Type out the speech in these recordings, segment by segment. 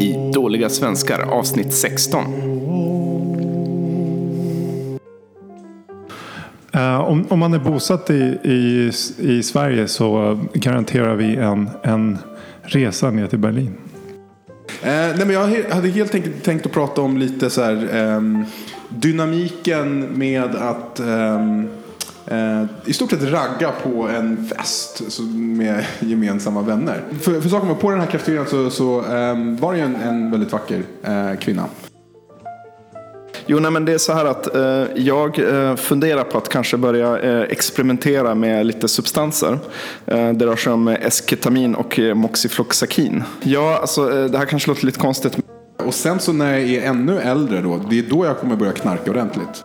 I Dåliga svenskar avsnitt 16. Eh, om, om man är bosatt i, i, i Sverige så garanterar vi en, en resa ner till Berlin. Eh, nej, men jag hade helt enkelt tänkt att prata om lite så här, ehm, dynamiken med att eh, i stort sett ragga på en fest med gemensamma vänner. För, för saken var, på den här kafeterian så, så ehm, var det ju en, en väldigt vacker eh, kvinna. Jo, nej, men det är så här att eh, jag eh, funderar på att kanske börja eh, experimentera med lite substanser. Eh, det rör sig om esketamin och eh, moxifloxakin. Ja, alltså eh, det här kanske låter lite konstigt. Och sen så när jag är ännu äldre då, det är då jag kommer börja knarka ordentligt.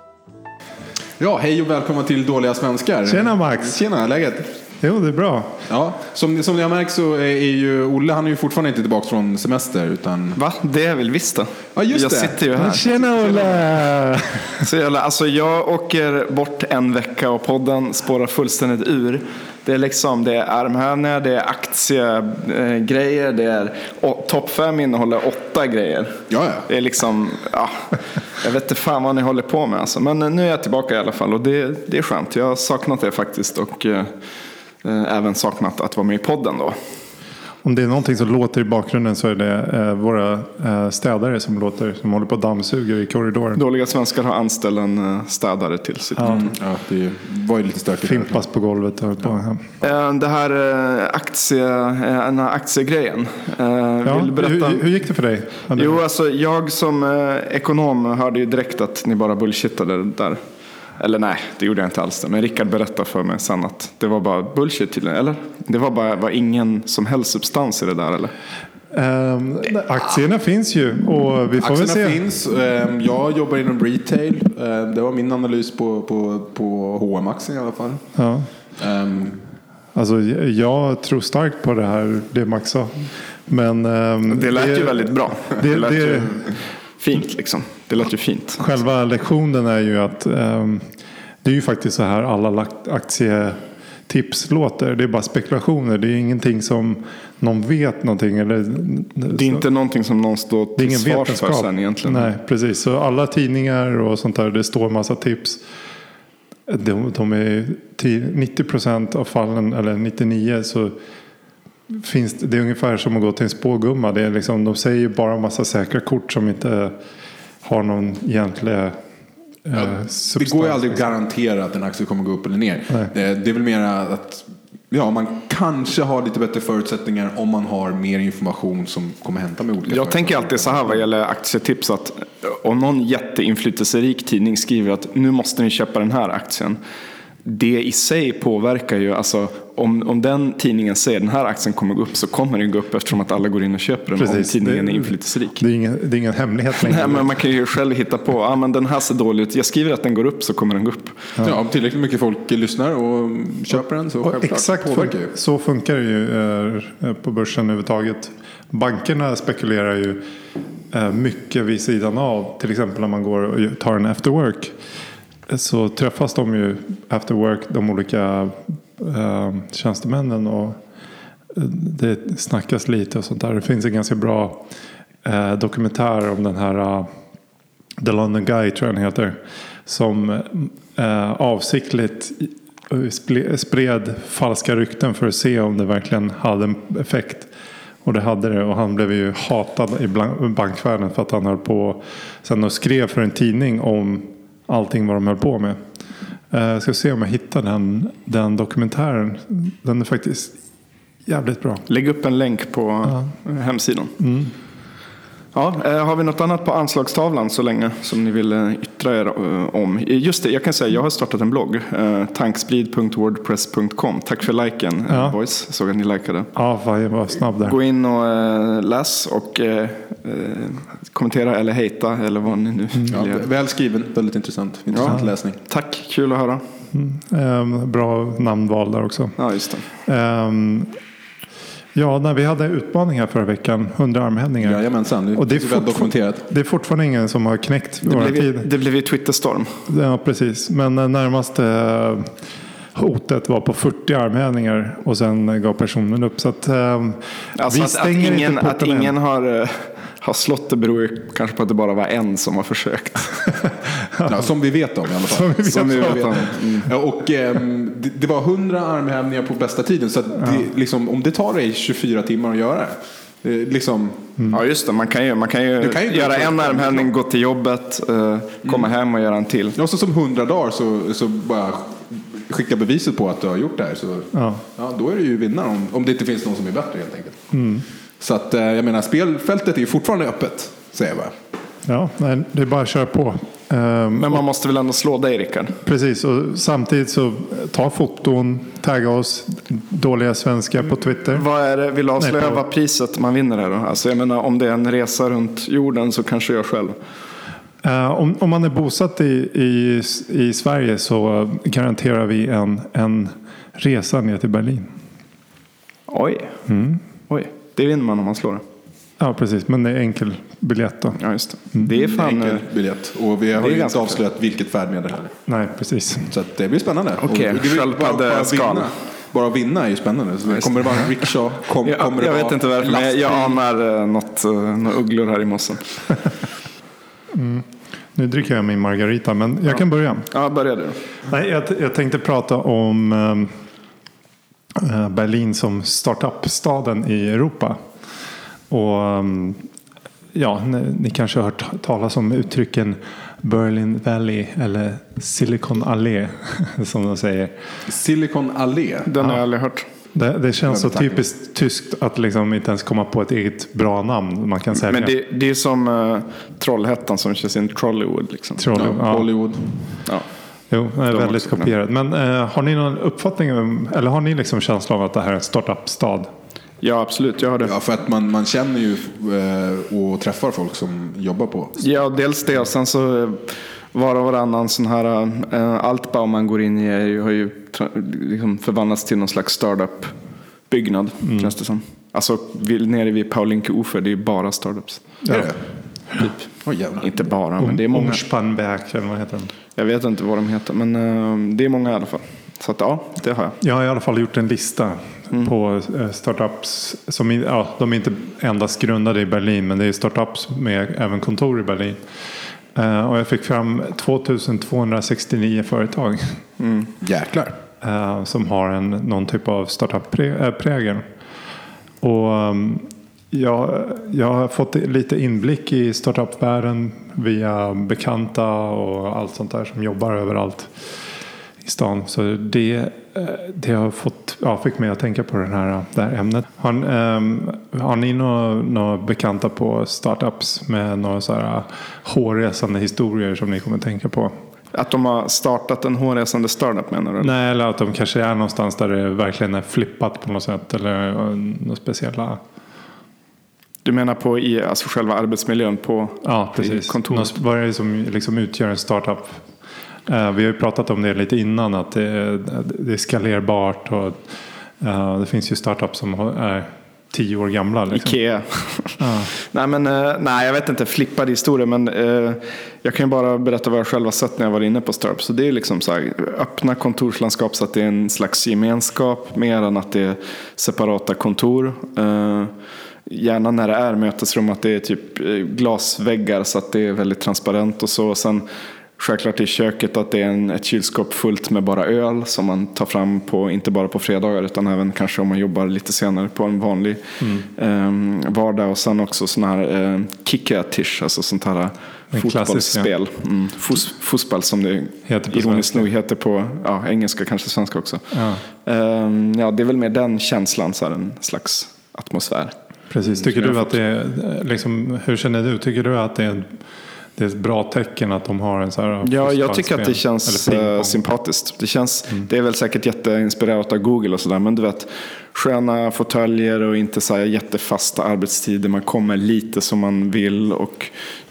Ja, hej och välkomna till Dåliga Svenskar. Tjena, Max. Tjena, läget? Jo, det är bra. Ja, som, som ni har märkt så är ju Olle, han är ju fortfarande inte tillbaka från semester utan... Va? Det är väl visst det. Ja, just jag det. sitter ju här. Tjena Olle! Så jävla, alltså jag åker bort en vecka och podden spårar fullständigt ur. Det är liksom, det är armhävningar, det är aktiegrejer, det är topp fem innehåller åtta grejer. Ja, ja. Det är liksom, ja, jag vet inte fan vad ni håller på med alltså. Men nu är jag tillbaka i alla fall och det, det är skönt. Jag har saknat det faktiskt och eh, även saknat att vara med i podden då. Om det är någonting som låter i bakgrunden så är det eh, våra eh, städare som låter, som håller på och dammsuger i korridoren. Dåliga svenskar har anställt en eh, städare till sitt kontor. Ja, det var ju lite stökigt. Fimpas på golvet och på. Ja. Eh, Det här eh, aktie, eh, den här aktiegrejen. Eh, Ja, Vill berätta? hur, hur gick det för dig? Jo, alltså jag som eh, ekonom hörde ju direkt att ni bara bullshittade där. Eller nej, det gjorde jag inte alls. Det. Men Rickard berättade för mig sen att det var bara bullshit tydligen. Eller? Det var bara var ingen som helst substans i det där eller? Ehm, aktierna finns ju och vi får väl Aktierna se. finns. Ehm, Jag jobbar inom retail. Ehm, Det var min analys på, på, på hm aktien i alla fall. Ja. Alltså, jag tror starkt på det här, det Max sa. Men ehm, Det lät ju väldigt bra. Det, det- lät det- ju fint liksom. Det lät ju fint. Själva lektionen är ju att ehm, det är ju faktiskt så här alla aktietips låter. Det är bara spekulationer. Det är ingenting som någon vet någonting. Eller, Det är inte någonting som någon står det är till ingen svars för vetenskap. sen egentligen. Nej, precis. Så alla tidningar och sånt där, det står massa tips. De, de är till 90 procent av fallen, eller 99 så finns det, det är ungefär som att gå till en spågumma. Det är liksom, de säger ju bara massa säkra kort som inte har någon egentlig eh, Det substans. går ju aldrig att garantera att en aktie kommer gå upp eller ner. Nej. Det, det är väl mer att ja, man kanske har lite bättre förutsättningar om man har mer information som kommer hämta med olika Jag tänker alltid så här vad gäller aktietips att om någon jätteinflytelserik tidning skriver att nu måste ni köpa den här aktien. Det i sig påverkar ju, alltså om, om den tidningen säger den här aktien kommer gå upp så kommer den gå upp eftersom att alla går in och köper den om Precis, tidningen det- är inflytelserik. Det är ingen, det är ingen hemlighet längre. Nej, men man kan ju själv hitta på, ja men den här ser dålig ut, jag skriver att den går upp så kommer den gå upp. Ja, om tillräckligt mycket folk lyssnar och köper den så Och självklart exakt påverkar ju. så funkar det ju eh, på börsen överhuvudtaget. Bankerna spekulerar ju eh, mycket vid sidan av. Till exempel när man går och tar en after work. Så träffas de ju after work, de olika eh, tjänstemännen. Och eh, det snackas lite och sånt där. Det finns en ganska bra eh, dokumentär om den här eh, The London Guy tror jag den heter. Som eh, avsiktligt eh, spred falska rykten för att se om det verkligen hade en effekt. Och det hade det och han blev ju hatad i bankvärlden för att han höll på sen och skrev för en tidning om allting vad de höll på med. Eh, Jag ska se om jag hittar den, den dokumentären. Den är faktiskt jävligt bra. Lägg upp en länk på eh, hemsidan. Ja, eh, har vi något annat på anslagstavlan så länge som ni vill eh, yttra er eh, om? Just det, jag kan säga jag har startat en blogg. Tanksprid.wordpress.com. Tack för liken Ja. boys. Såg att ni likade. Ja, var snabb där. Gå in och läs och kommentera eller hejta eller vad ni nu vill Ja, göra. väl skriven, väldigt intressant. Intressant Ja. läsning. Tack, kul att höra. Eh, Bra namnval där också. Ja, just det. Ehm, ja, när vi hade utmaning här förra veckan, 100 armhävningar. Jajamensan, det, Och det är, dokumenterat. det är fortfarande ingen som har knäckt Det våra blev, tid. det blev ju Twitterstorm. Ja, precis. Men eh, närmaste hotet var på 40 armhävningar och sen gav personen upp. Så att, eh, Alltså vi att, att stänger ingen, inte att ingen har, eh, har slått det beror ju kanske på att det bara var en som har försökt. Ja, som vi vet om i alla fall. Som vi vet Som vi om. vet om. Ja, och, ehm, det, det var 100 armhävningar på bästa tiden. Så att det, liksom, om det tar dig 24 timmar att göra det. liksom, Ja just det, man kan ju, man kan ju, Du kan ju göra en armhävning, gå till jobbet, eh, komma hem och göra en till. ja, så som 100 dagar så, så bara skicka beviset på att du har gjort det här. Så, Ja. ja, då är du ju vinnare om, om det inte finns någon som är bättre helt enkelt. Så att, eh, jag menar, spelfältet är ju fortfarande öppet. Säger jag bara. Ja, nej, det är bara att köra på. Ehm, Men man måste väl ändå slå dig Rickard? Precis, och samtidigt så ta foton, tagga oss, dåliga svenska på Twitter. Vad är det, vill du avslöja på- vad priset man vinner här då? Alltså jag menar om det är en resa runt jorden så kanske jag själv. Eh, om, om man är bosatt i, i, i Sverige så garanterar vi en, en resa ner till Berlin. Oj. Mm. Oj, det vinner man om man slår det. Ja, precis, men det är enkel biljett då. Ja just det. Det är fan... Enkel eh, biljett. Och vi har ju inte avslöjat vilket färdmedel heller. Nej, precis. Så att det blir spännande. Okej, bara sköldpaddeskal. vinna- Bara att vinna är ju spännande. Så kommer det vara en rickshaw? Kom, Jag, kommer det jag vara vet inte varför, men jag, anar eh, något, eh, några ugglor här i mossen. Nu dricker jag min margarita, men jag kan börja. Ja, börja du. Nej, jag, jag tänkte prata om ehm, eh, Berlin som startup-staden i Europa. Och ehm, ja, ni, kanske har hört talas om uttrycken Berlin Valley eller Silicon Allé som de säger. Silicon Allé. Den har jag aldrig hört. Det, det känns så typiskt tyskt att liksom inte ens komma på ett eget bra namn man kan sälja. Men det, det är som uh, Trollhättan som kör sin Trollywood. Liksom. Ja, Ja. Hollywood. Ja. Jo, det är väldigt kopierat. Men eh, har ni någon uppfattning om, eller har ni liksom känsla av att det här är en startup-stad? ja, absolut. Jag har det. Ja, för att man, man känner ju eh, och träffar folk som jobbar på. Ja, dels det och sen så eh, var och varannan sån här, äh, allt bara man går in i är ju, har ju liksom förvandlats till någon slags startup-byggnad, känns det som. Alltså nere vid Paulinke Ufer, det är ju bara startups. Det? Typ. Jävlar. Inte bara, men det är många. Eller vad heter den? Jag vet inte vad de heter, men eh, det är många i alla fall. Så att, ja, det har jag. Jag har i alla fall gjort en lista på eh, startups. Som, ja, de är inte endast grundade i Berlin men det är startups med även kontor i Berlin. Eh, och jag fick fram 2269 företag Jäklar. eh, som har en, någon typ av startup-prägel. Och ehm, jag, jag har fått lite inblick i startup-världen via bekanta och allt sånt där som jobbar överallt i stan. Så det, eh, det har fått, ja, fick mig att tänka på den här, det här ämnet. Har, ehm, har ni några, några bekanta på startups med några så här hårresande historier som ni kommer att tänka på? Att de har startat en hårresande startup menar du? Nej, eller att de kanske är någonstans där det verkligen är flippat på något sätt. Eller eh, något speciella. Du menar på i alltså själva arbetsmiljön på Ja, precis. kontoret? Vad är det som liksom utgör en startup? Eh, vi har ju pratat om det lite innan. Att det, det är skalerbart. Och, eh, det finns ju startups som är tio år gamla. Liksom. Ikea. nej, men, eh, nej, jag vet inte. Flippad historia. Men eh, jag kan ju bara berätta vad jag själv har sett när jag var inne på Startup. Så det är liksom så här, öppna kontorslandskap så att det är en slags gemenskap. Mer än att det är separata kontor. Eh, gärna när det är mötesrum att det är typ eh, glasväggar så att det är väldigt transparent och så. Sen Självklart i köket att det är en, ett kylskåp fullt med bara öl som man tar fram på, inte bara på fredagar utan även kanske om man jobbar lite senare på en vanlig Mm. eh, vardag. Och sen också sån här eh, kicka-tisch, alltså sånt här En fotbollsspel. Mm, fos, fotboll som det Heter ironiskt nog heter på ja, engelska, kanske svenska också. Ja, Eh, ja, det är väl mer den känslan, så här, en slags atmosfär. Precis. Tycker du att det är, liksom, hur känner du? Tycker du att det är, det är ett bra tecken att de har en så här Ja, jag tycker att det känns eh, sympatiskt. Det, känns, det är väl säkert jätteinspirerat av Google och sådär. Men du vet, sköna fåtöljer och inte så här jättefasta arbetstider. Man kommer lite som man vill. Och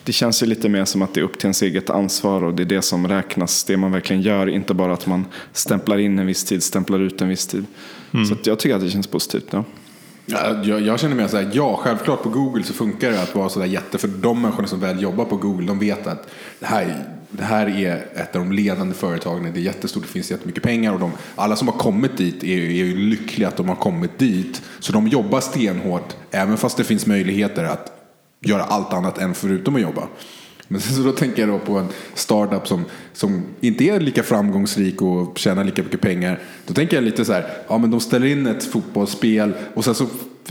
det känns ju lite mer som att det är upp till ens eget ansvar. Och det är det som räknas. Det man verkligen gör. Inte bara att man stämplar in en viss tid, stämplar ut en viss tid. Så att jag tycker att det känns positivt. Ja. Ja, jag, jag känner mer så här, ja självklart på Google så funkar det att vara så där jätte, för de människorna som väl jobbar på Google, de vet att det här är det här är ett av de ledande företagen, det är jättestort, det finns jättemycket pengar och de, alla som har kommit dit är, är ju lyckliga att de har kommit dit. Så de jobbar stenhårt, även fast det finns möjligheter att göra allt annat än förutom att jobba. Men så då tänker jag då på en startup som, som inte är lika framgångsrik och tjänar lika mycket pengar. Då tänker jag lite så här, ja men de ställer in ett fotbollsspel och sen så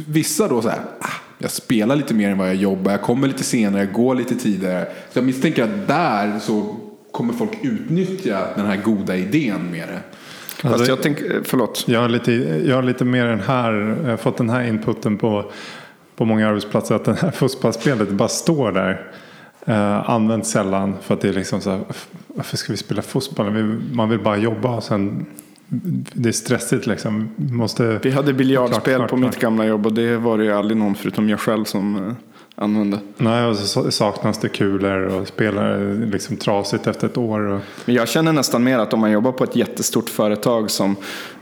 vissa då så här, ah, jag spelar lite mer än vad jag jobbar, jag kommer lite senare, jag går lite tidigare. Så jag misstänker att där så kommer folk utnyttja den här goda idén med det. Fast Alltså, jag tänker, förlåt. Jag har lite, jag har lite mer den här, jag har fått den här inputen på, på många arbetsplatser att det här fotbollsspelet bara står där. Eh, används sällan för att det är liksom så här, varför ska vi spela fotboll? Man vill bara jobba och sen det är stressigt liksom. Måste, Vi hade biljardspel Klart, klart, på mitt klart. gamla jobb och det var det ju aldrig någon förutom jag själv som eh, använde. Nej, och så saknas det kulor och spelar liksom trasigt efter ett år. Och, Men jag känner nästan mer att om man jobbar på ett jättestort företag som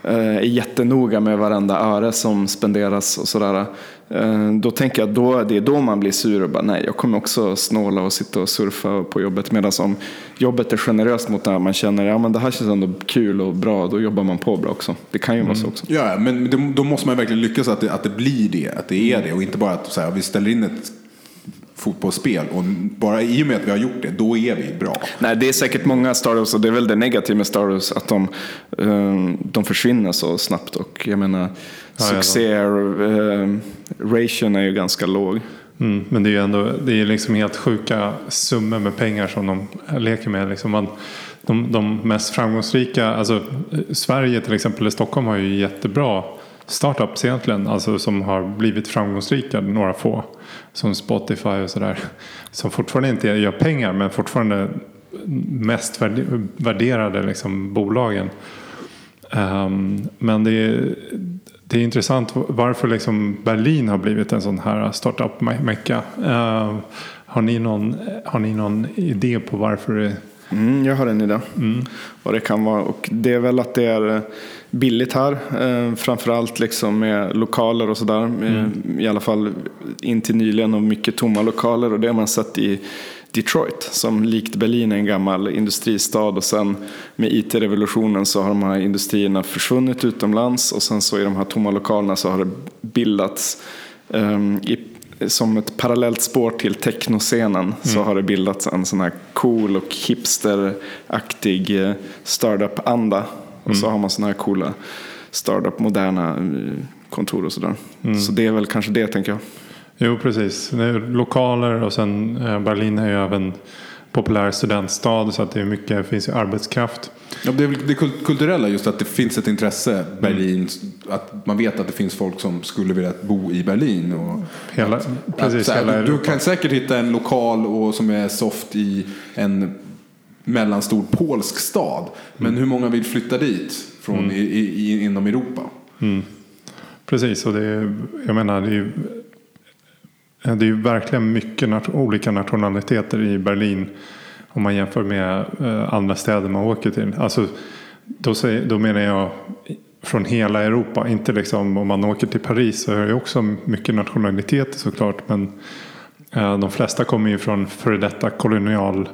eh, är jättenoga med varenda öre som spenderas och sådär. Eh, då tänker jag att då, det är då man blir sur och bara nej, jag kommer också snåla och sitta och surfa på jobbet. Medan om jobbet är generöst mot det här, man känner ja men det här känns ändå kul och bra, då jobbar man på bra också. Det kan ju vara så också. Ja, men då, då måste man verkligen lyckas att det, att det blir det, att det är det och inte bara att så här, vi ställer in ett fotbollsspel och bara i och med att vi har gjort det, då är vi bra. Nej, det är säkert många startups och det är väl det negativa med startups att de, eh, de försvinner så snabbt och jag menar Ja, ja, succé eh, ration är ju ganska låg. mm, men det är ju ändå det är liksom helt sjuka summor med pengar som de leker med. Liksom man, de, de mest framgångsrika, alltså eh, Sverige till exempel, eller Stockholm har ju jättebra startups egentligen. Alltså som har blivit framgångsrika, några få. Som Spotify och sådär. Som fortfarande inte gör pengar men fortfarande mest värde- värderade liksom, bolagen. Ehm, men det är, det är intressant varför liksom Berlin har blivit en sån här startup-mecka. Ehm, har, ni någon, har ni någon idé på varför det Mm, jag har en idé. Vad det kan vara. Och det är väl att det är billigt här. Eh, framförallt liksom med lokaler och sådär. Eh, I alla fall in till nyligen och mycket tomma lokaler. Och det har man sett i Detroit. Som likt Berlin är en gammal industristad. Och sen med IT-revolutionen så har de här industrierna försvunnit utomlands. Och sen så i de här tomma lokalerna så har det bildats ehm, i som ett parallellt spår till technoscenen så har det bildats en sån här cool och hipsteraktig eh, startup-anda. Och så har man såna här coola startup, moderna eh, kontor och sådär. Så det är väl kanske det tänker jag. Jo, precis. Det är lokaler och sen eh, Berlin är ju även populär studentstad så att det är mycket, finns ju arbetskraft. Ja, det är väl det kult- kulturella just att det finns ett intresse Berlin, att man vet att det finns folk som skulle vilja bo i Berlin. Och Hela, att, precis, så här, hela du, du kan säkert hitta en lokal och, som är soft i en mellanstor polsk stad. Men hur många vill flytta dit från i, i, i, inom Europa? Precis, och det är, jag menar det är ju det är ju verkligen mycket nat- olika nationaliteter i Berlin om man jämför med eh, andra städer man åker till. Alltså, då, säger, då menar jag från hela Europa, inte liksom om man åker till Paris så är det också mycket nationaliteter såklart. Men eh, de flesta kommer ju från före detta kolonialländer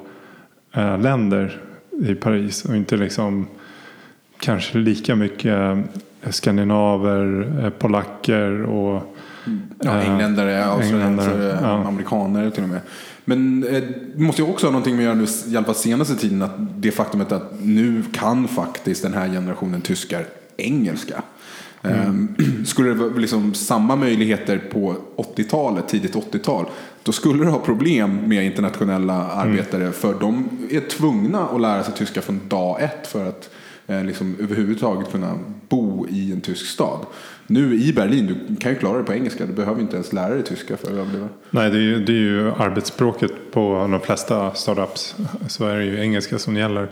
eh, länder i Paris och inte liksom kanske lika mycket eh, skandinaver, eh, polacker och Ja, engländare, australiensare, ja. amerikaner till och med. Men det måste ju också ha någonting med att göra nu, i alla fall senaste tiden, att det faktumet att nu kan faktiskt den här generationen tyskar engelska. Ehm, skulle det vara liksom samma möjligheter på 80-talet, tidigt 80-tal, då skulle det ha problem med internationella arbetare för de är tvungna att lära sig tyska från dag ett för att eh, liksom överhuvudtaget kunna bo i en tysk stad. Nu i Berlin, du kan ju klara dig på engelska, du behöver inte ens lära dig tyska för att överleva. Nej, det är, ju, det är ju arbetsspråket på de flesta startups. Så är det ju engelska som gäller.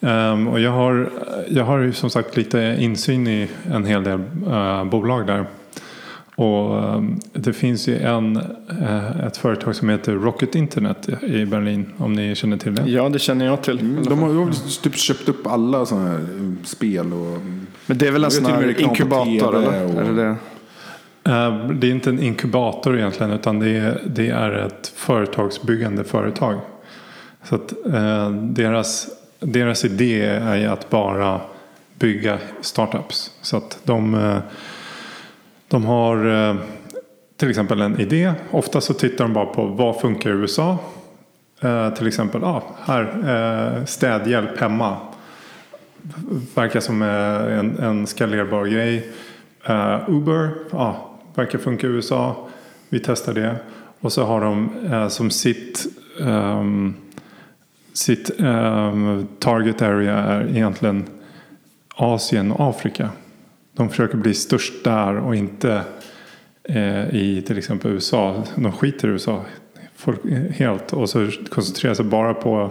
Ehm, och jag har, jag har ju som sagt lite insyn i en hel del eh, bolag där. Och ehm, det finns ju en, eh, ett företag som heter Rocket Internet i Berlin. Om ni känner till det. Ja, det känner jag till. Mm, De har väl typ köpt upp alla sådana här eh, spel och... Men det är väl en sån här inkubator eller? och- Är det det? Eh, Det är inte en inkubator egentligen utan det är, det är ett företagsbyggande företag. Så att eh, deras, deras idé är ju att bara bygga startups. Så att de, eh, de har eh, till exempel en idé. Ofta så tittar de bara på vad funkar i USA. Eh, till exempel, ah, här, eh, städhjälp hemma. Verkar som en, en skalerbar grej. Uber, ah, verkar funka i USA. Vi testar det. Och så har de eh, som sitt, um, sitt um, target area är egentligen Asien och Afrika. De försöker bli störst där och inte eh, i till exempel USA. De skiter i USA folk, helt och så koncentrerar sig bara på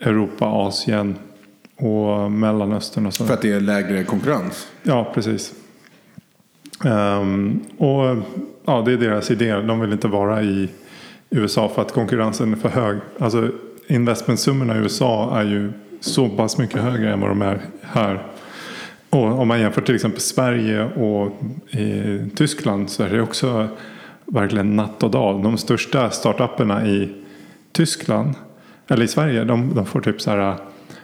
Europa, Asien och Mellanöstern och så. För att det är lägre konkurrens? Ja, precis. Ehm, och ja, det är deras idé. De vill inte vara i USA för att konkurrensen är för hög. Alltså investmentsummorna i USA är ju så pass mycket högre än vad de är här. Och om man jämför till exempel Sverige och i Tyskland så är det också verkligen natt och dag. De största startupperna i Tyskland, eller i Sverige, de, de får typ så här eh,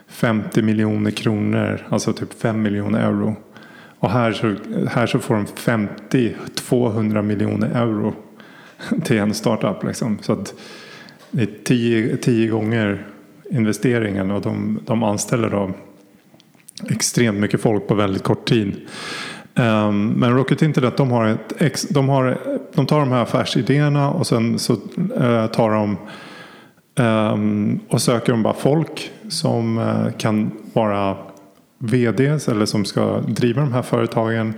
50 miljoner kronor, alltså typ 5 miljoner euro. Och här så, här så får de 50-200 miljoner euro till en startup. Liksom. Så att det är tio, tio gånger investeringen och de, de anställer då extremt mycket folk på väldigt kort tid. Um, men Rocket Internet de, har ett ex, de, har, de tar de här affärsidéerna och sen så uh, tar de um, och söker de bara folk som uh, kan vara VDs eller som ska driva de här företagen.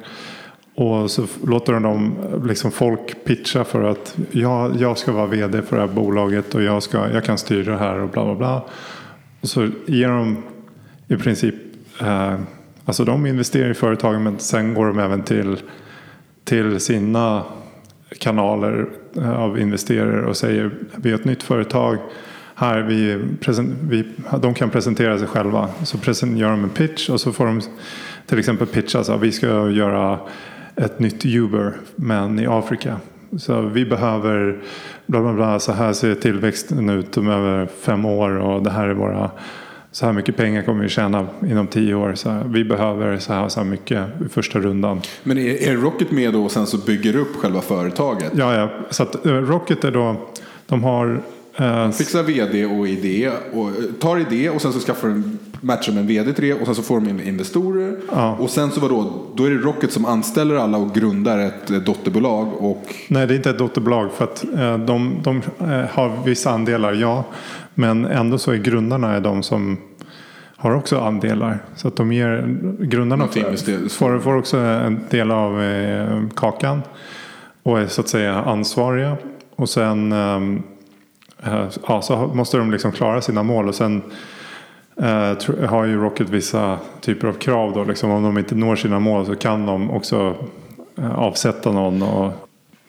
Och så låter de dem, eh, liksom folk pitcha för att jag, jag ska vara VD för det här bolaget och jag, ska, jag kan styra det här och bla bla bla. Och så ger de i princip Eh, alltså de investerar i företagen men sen går de även till, till sina kanaler eh, av investerare och säger vi är ett nytt företag. Här vi, vi, de kan presentera sig själva. Så present, gör de en pitch och så får de till exempel pitcha så vi ska göra ett nytt Uber men i Afrika. Så vi behöver bla bla bla så här ser tillväxten ut om över fem år och det här är våra så här mycket pengar kommer vi tjäna inom tio år. Så här, vi behöver så här, så här mycket i första rundan. Men är, är Rocket med då och sen så bygger upp själva företaget? Ja, ja. Så att uh, Rocket är då, de har uh, Fixar vd och idé och tar idé och sen så skaffar de matchar med en vd till det och sen så får de investorer. Ja. Och sen så vadå, då är det Rocket som anställer alla och grundar ett dotterbolag. Och... Nej, det är inte ett dotterbolag för att uh, de, de har vissa andelar, ja. Men ändå så är grundarna är de som har också andelar. Så att de ger grundarna får, får också en del av eh, kakan. Och är så att säga ansvariga. Och sen ehm, eh, ja, så måste de liksom klara sina mål. Och sen eh, har ju Rocket vissa typer av krav. Då, liksom, om de inte når sina mål så kan de också avsätta någon. Och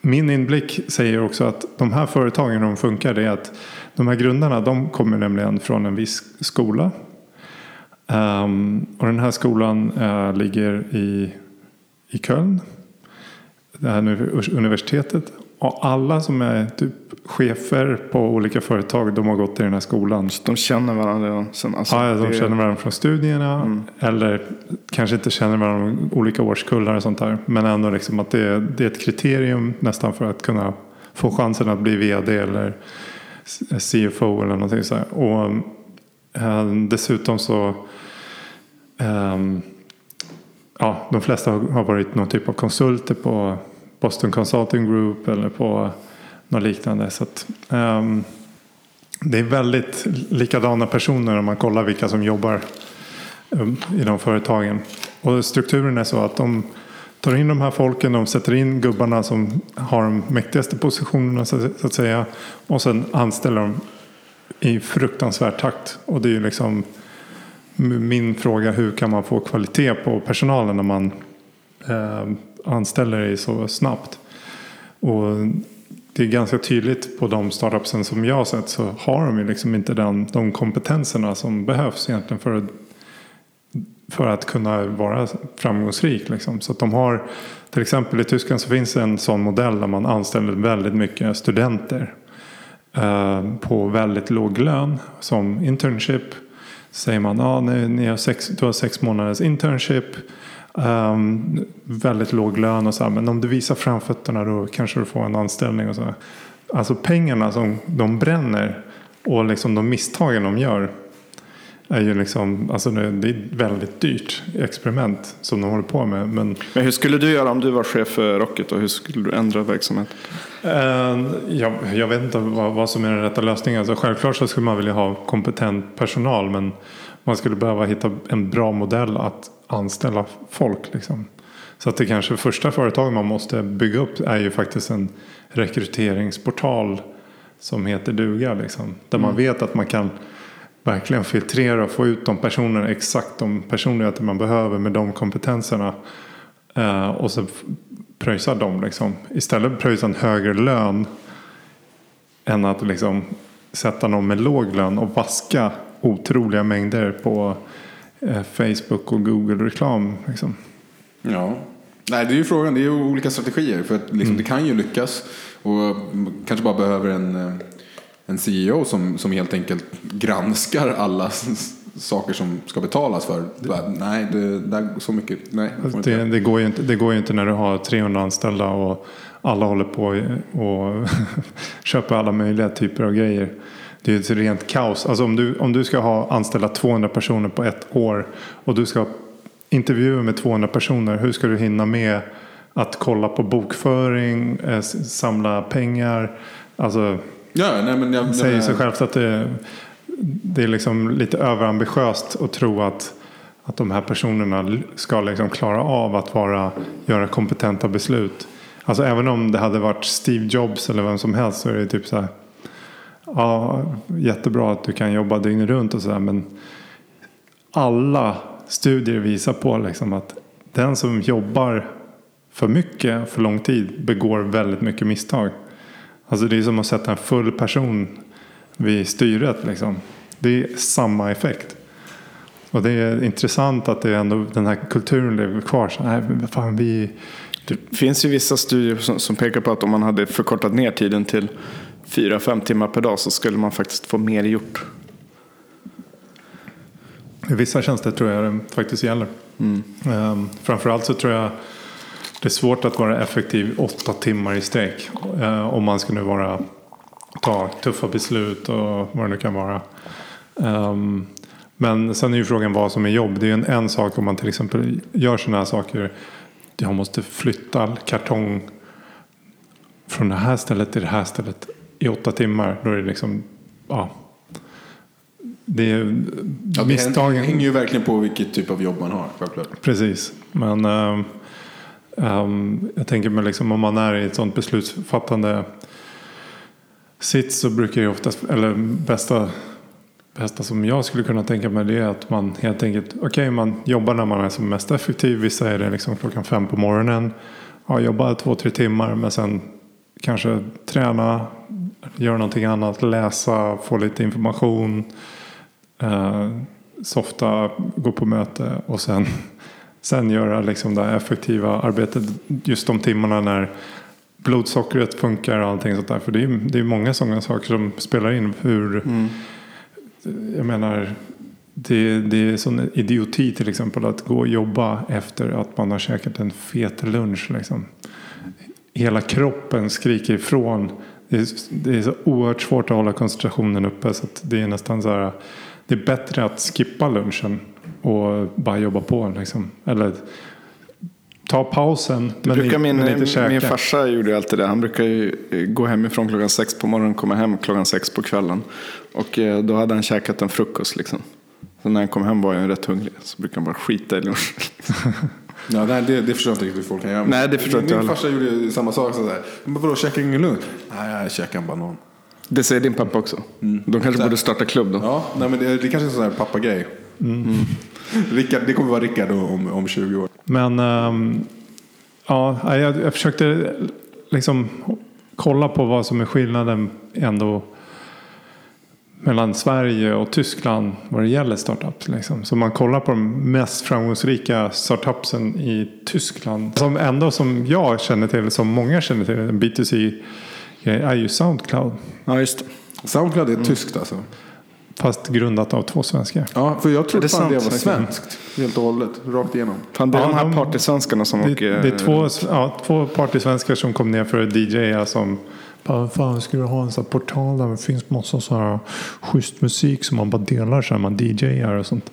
min inblick säger också att de här företagen, de funkar, det är att de här grundarna de kommer nämligen från en viss skola. Um, och den här skolan uh, ligger i, i Köln. Det här universitetet. Och alla som är typ chefer på olika företag de har gått i den här skolan. Så de känner varandra sen? Alltså, ja, de känner varandra från studierna. Mm. Eller kanske inte känner varandra olika årskullar och sånt där. Men ändå liksom att det, det är ett kriterium nästan för att kunna få chansen att bli vd eller CFO eller någonting så här. Och eh, dessutom så eh, ja, de flesta har varit någon typ av konsulter på Boston Consulting Group eller på något liknande. Så att, eh, det är väldigt likadana personer om man kollar vilka som jobbar um, i de företagen. Och strukturen är så att de tar in de här folken, de sätter in gubbarna som har de mäktigaste positionerna så att säga. Och sen anställer de i fruktansvärd takt. Och det är ju liksom min fråga, hur kan man få kvalitet på personalen när man eh, anställer i så snabbt? Och det är ganska tydligt på de startupsen som jag har sett så har de ju liksom inte den, de kompetenserna som behövs egentligen för att för att kunna vara framgångsrik. Liksom. Så att de har, till exempel i Tyskland så finns det en sån modell där man anställer väldigt mycket studenter. eh, på väldigt låg lön som internship. Säger man ah, ni, ni har sex, du har sex månaders internship. Um, väldigt låg lön och så här, men om du visar framfötterna då kanske du får en anställning och så. Alltså pengarna som de bränner och liksom de misstagen de gör är ju liksom, alltså det är ett väldigt dyrt experiment som de håller på med. Men Men hur skulle du göra om du var chef för Rocket och hur skulle du ändra verksamheten? Eh, jag, jag vet inte vad, vad som är den rätta lösningen. Alltså, självklart så skulle man vilja ha kompetent personal. Men man skulle behöva hitta en bra modell att anställa folk. Liksom. Så att det kanske första företag man måste bygga upp är ju faktiskt en rekryteringsportal som heter duga. Liksom, där man vet att man kan verkligen filtrera och få ut de personer, exakt de personligheter man behöver med de kompetenserna. Eh, och så pröjsa dem liksom. Istället pröjsa en högre lön än att liksom sätta någon med låg lön och vaska otroliga mängder på eh, Facebook och Google-reklam. Liksom. Ja. Nej, det är ju frågan. Det är ju olika strategier. För att liksom, det kan ju lyckas. Och kanske bara behöver en, eh, en CEO som, som helt enkelt granskar alla saker som ska betalas för. Bara, nej, det, där, så mycket. Nej, det Det, det, går ju inte, det går ju inte när du har 300 anställda och alla håller på och köper alla möjliga typer av grejer. Det är ett rent kaos. Alltså om, du, om du ska ha anställa 200 personer på ett år och du ska intervjua med 200 personer. Hur ska du hinna med att kolla på bokföring, eh, samla pengar? Alltså, Ja, nej, men jag, det säger sig självt att det, det är liksom lite överambitiöst att tro att, att de här personerna ska liksom klara av att vara, göra kompetenta beslut. Alltså även om det hade varit Steve Jobs eller vem som helst så är det typ så här. Ja, jättebra att du kan jobba dygnet runt och sådär men alla studier visar på liksom att den som jobbar för mycket för lång tid begår väldigt mycket misstag. Alltså det är som att sätta en full person vid styret. Liksom. Det är samma effekt. Och det är intressant att det ändå, den här kulturen lever kvar. Så, nej, fan, vi, Det finns ju vissa studier som, som pekar på att om man hade förkortat ner tiden till 4-5 timmar per dag så skulle man faktiskt få mer gjort. I vissa tjänster tror jag det faktiskt gäller. Um, framförallt så tror jag det är svårt att vara effektiv åtta timmar i sträck. eh, om man ska nu vara, ta tuffa beslut och vad det nu kan vara. Ehm, men sen är ju frågan vad som är jobb. Det är ju en, en sak om man till exempel gör sådana här saker. Jag måste flytta kartong från det här stället till det här stället i åtta timmar. Då är det liksom, ja. Det är ja, det misstagen. hänger ju verkligen på vilket typ av jobb man har. Självklart. Precis, men ehm, Um, jag tänker mig liksom om man är i ett sånt beslutsfattande sits så brukar ju oftast, eller bästa, bästa som jag skulle kunna tänka mig det är att man helt enkelt, okej man jobbar när man är som mest effektiv, vissa är det liksom klockan fem på morgonen, ja, jobbar två, tre timmar men sen kanske träna, göra någonting annat, läsa, få lite information, eh, softa, gå på möte och sen, sen göra liksom det effektiva arbetet just de timmarna när blodsockret funkar och allting sånt där. För det är, det är många sådana saker som spelar in. Hur, Jag menar, det, det är sån idioti till exempel att gå och jobba efter att man har käkat en fet lunch. Liksom. Hela kroppen skriker ifrån. Det är, det är så oerhört svårt att hålla koncentrationen uppe så det är nästan så här. Det är bättre att skippa lunchen och bara jobba på. Liksom. Eller ta pausen Det men, brukar min, men inte min farsa gjorde alltid det. Han brukar ju eh, gå hemifrån klockan sex på morgonen och komma hem klockan sex på kvällen. Och eh, då hade han käkat en frukost liksom. Så när han kom hem var han rätt hungrig. Så brukade han bara skita i lunchen. Ja, nej, det, det förstår jag inte riktigt hur folk kan göra. Nej, det förstår min, jag Min farsa gjorde samma sak. Men vadå, käkar ingen lunch? Nej, jag käkar en banan. Det säger din pappa också. De kanske borde starta klubb då. Ja, nej, men det, det kanske är en sån här pappagrej. Mm. Rickard, det kommer vara Rickard om, om 20 år. Men ehm, ja, jag, jag försökte liksom kolla på vad som är skillnaden ändå mellan Sverige och Tyskland vad det gäller startups. Liksom. Så man kollar på de mest framgångsrika startupsen i Tyskland. Som ändå som jag känner till, som många känner till, en B2C är ju Soundcloud. Ja, just det. Soundcloud är tyskt alltså. Fast grundat av två svenskar. Ja, för jag trodde det fan det var svenskt. Helt och hållet. Rakt igenom. Fan, det är Ja, de här de- partysvenskarna som Det, åker... det är två, ja, två partysvenskar som kom ner för att DJa som bara, fan ska du ha en sån här portal där det finns massa så här schysst musik som man bara delar så här man DJar och sånt.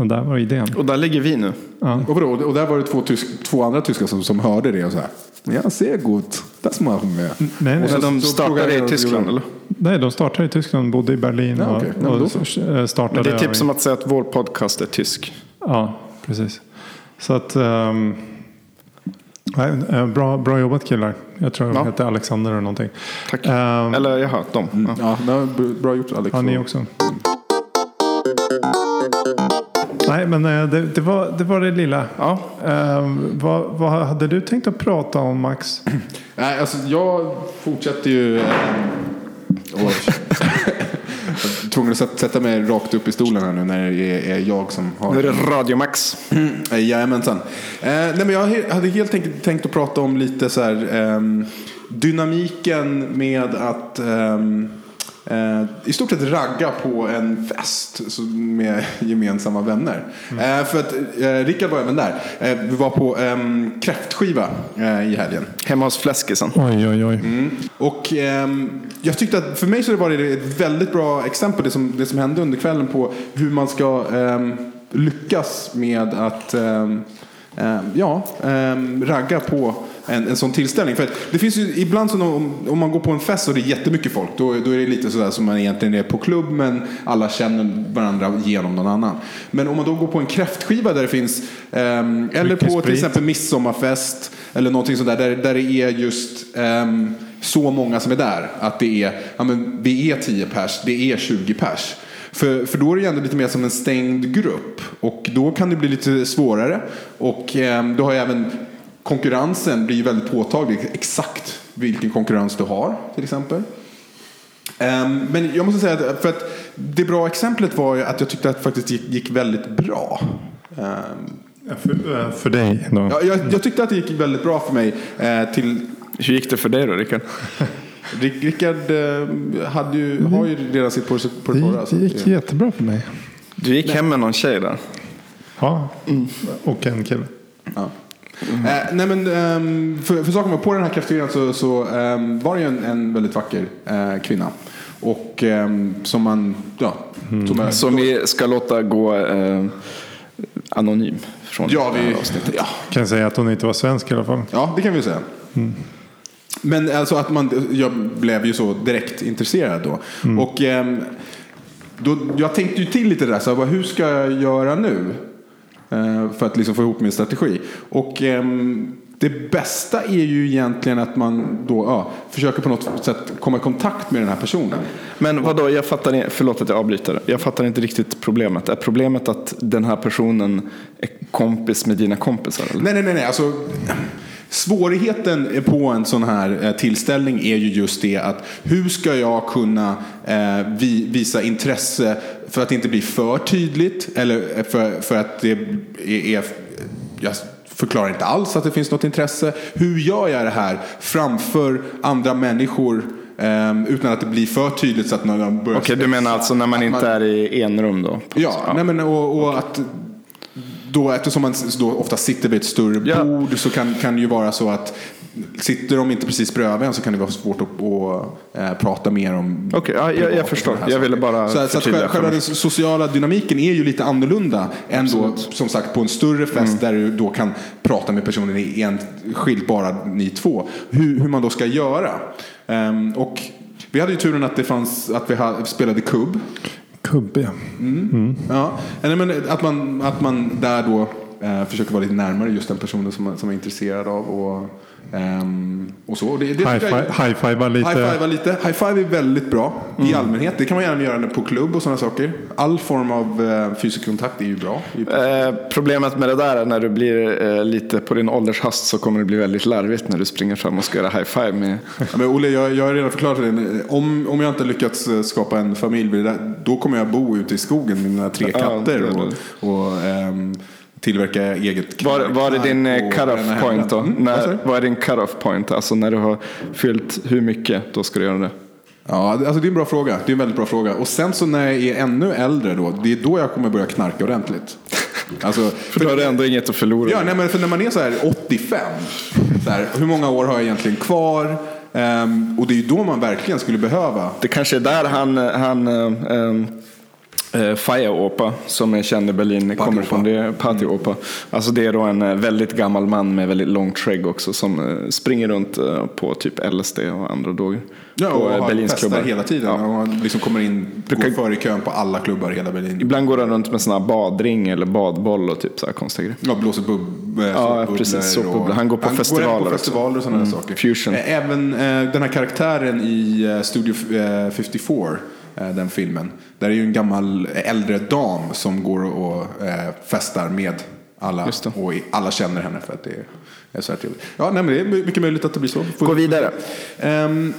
Och där var idén. Och där ligger vi nu. Ja. Och, vadå? och där var det två, tysk, två andra tyskar som, som hörde det och så här. Ja, ser gut. Das machen wir. Nej, nej, Och så- de startade i Tyskland eller? nej, de startade i Tyskland, bodde i Berlin Ja, och. Ja, då och så. eh, startade. Men det är typ som att säga att vår podcast är tysk. Ja, precis. Så att... ehm, nej, eh, bra, bra jobbat killar. Jag tror de Ja. heter Alexander eller någonting. Tack. Ehm, Eller jaha, de. Ja. Ja, b- bra gjort Alex. Ja, ni också. Nej, men eh, det, det, var, det var det lilla. Ja. Ehm, vad, vad hade du tänkt att prata om Max? Nej, alltså jag fortsätter ju... Eh, är tvungen att sätta- mig rakt upp i stolen här nu när det är, jag som har... Nu är det Radio Max. Eh, Jajamensan. Eh, nej, men jag hade helt enkelt tänkt att prata om lite så här, ehm, dynamiken med att eh, i stort sett ragga på en fest med gemensamma vänner. Eh, för att eh, Rickard var även där. Eh, vi var på ehm, kräftskiva eh, i helgen. Hemma hos Fläskisen. Oj, oj, oj. Mm. Och ehm, jag tyckte att för mig så var det ett väldigt bra exempel det som, det som hände under kvällen på hur man ska ehm, lyckas med att ja, ragga på en, en sån tillställning. För att det finns ju ibland så om, om man går på en fest och det är jättemycket folk då, då är det lite sådär som man egentligen är på klubb men alla känner varandra genom någon annan. Men om man då går på en kräftskiva där det finns ehm, eller på till sprit. exempel midsommarfest eller någonting sådär där, där det är just ehm, så många som är där. Att det är, ja men vi är 10 pers, det är 20 pers. För, för då är det ju ändå lite mer som en stängd grupp. Och då kan det bli lite svårare. Och ehm, då har ju även konkurrensen blir väldigt påtaglig. Exakt vilken konkurrens du har till exempel. Ehm, men jag måste säga att, för att det bra exemplet var ju att jag tyckte att det faktiskt gick, gick väldigt bra. Ehm, För, eh, för dig då? Ja, jag, jag tyckte att det gick väldigt bra för mig. Eh, till Hur gick det för dig då Rickard? Rick, Rickard eh, hade ju, har ju redan sitt på, på det det, torra. gick, så det att gick det- jättebra för mig. Du gick hem med någon tjej där. Ja, och en kille. Ja. Eh, nej men, ehm, för, för saken var, på den här kräftskivan så, så ehm, var det ju en, en väldigt vacker eh, kvinna. Och ehm, som man, ja. Som är, Som vi ska låta gå eh, anonym från ja, vi, avsnittet. ja, Kan säga att hon inte var svensk i alla fall. ja, det kan vi säga. Men alltså att man, jag blev ju så direkt intresserad då. Och ehm, då, jag tänkte ju till lite där, så här, hur ska jag göra nu? Eh, för att liksom få ihop min strategi. Och ehm, det bästa är ju egentligen att man då ja, försöker på något sätt komma i kontakt med den här personen. Men vadå, jag fattar förlåt att jag avbryter. Jag fattar inte riktigt problemet. Är problemet att den här personen är kompis med dina kompisar? Eller? Nej, nej, nej. nej. Alltså, svårigheten på en sån här eh, tillställning är ju just det att hur ska jag kunna eh, vi, visa intresse för att det inte blir för tydligt eller för, för att det är, är jag förklarar inte alls att det finns något intresse. Hur gör jag det här framför andra människor eh, utan att det blir för tydligt så att någon börjar Okej, du menar alltså när man inte är i enrum då? Ja, Nej, men, och, och att då, eftersom man då ofta sitter vid ett större Ja. bord så kan, kan det ju vara så att sitter de inte precis bredvid en så kan det vara svårt att, att eh, prata mer om Okej, ja, jag- jag förstår. Jag ville bara så, så att själva, den sociala dynamiken är ju lite annorlunda än då, som sagt på en större fest Mm. där du då kan prata med personen i en skilt bara ni två. Hur, hur man då ska göra. Ehm, och vi hade ju turen att det fanns att vi spelade kubb. Kubbe. Ja, nej, men att man, att man där då eh, försöker vara lite närmare just den personen som man, som man är intresserad av. Och, ehm, och så. Och Det, det tycker jag- High-fi- High-fivea lite. High-fiva lite. High-five är väldigt bra i allmänhet. Det kan man gärna göra på klubb och sådana saker. All form av eh, fysisk kontakt är ju bra. Eh, problemet med det där är när du blir eh, lite på din åldershast så kommer det bli väldigt larvigt när du springer fram och ska göra high five med... Ja, men Olle, jag, jag har redan förklarat för dig. Om, om jag inte lyckats eh, skapa en familj, då kommer jag bo ute i skogen med mina tre Ja, katter det är och, och ehm, tillverka eget Var, var är din eh, cut-off point då? Mm, När, vad är din cut-off point? Alltså när du har fyllt hur mycket, då ska du göra det. Ja, alltså det är en bra fråga. Det är en väldigt bra fråga. Och sen så när jag är ännu äldre då, det är då jag kommer börja knarka ordentligt. Alltså, För då har du ändå inget att förlora. Ja, nej, men för när man är så här 85, så här, hur många år har jag egentligen kvar? Ehm, och det är ju då man verkligen skulle behöva. Det kanske är där han, han ähm, äh, Fire-Opa som är känd i Berlin kommer ifrån. Det är Party Opa. Alltså det är då en eh, väldigt gammal man med väldigt långt skägg också som eh, springer runt eh, på typ LSD och andra droger. Ja, på och eh, har Berlins festar klubbar. hela tiden. Ja. Och liksom kommer in, går före i kön på alla klubbar i hela Berlin. Ibland går han runt med här badring eller badboll och typ så här konstiga grejer. Ja, blåser bub eh, Ja, precis, och- Han går på även festivaler på också. festivaler och sådana Mm, saker. fusion. Eh, Även eh, den här karaktären i eh, Studio eh, 54, eh, den filmen. Där är ju en gammal eh, äldre dam som går och eh, festar med alla. Och alla känner henne för att det är, så här trevligt. Ja, nej, men det är mycket möjligt att det blir så. Får- Gå vidare. Ehm,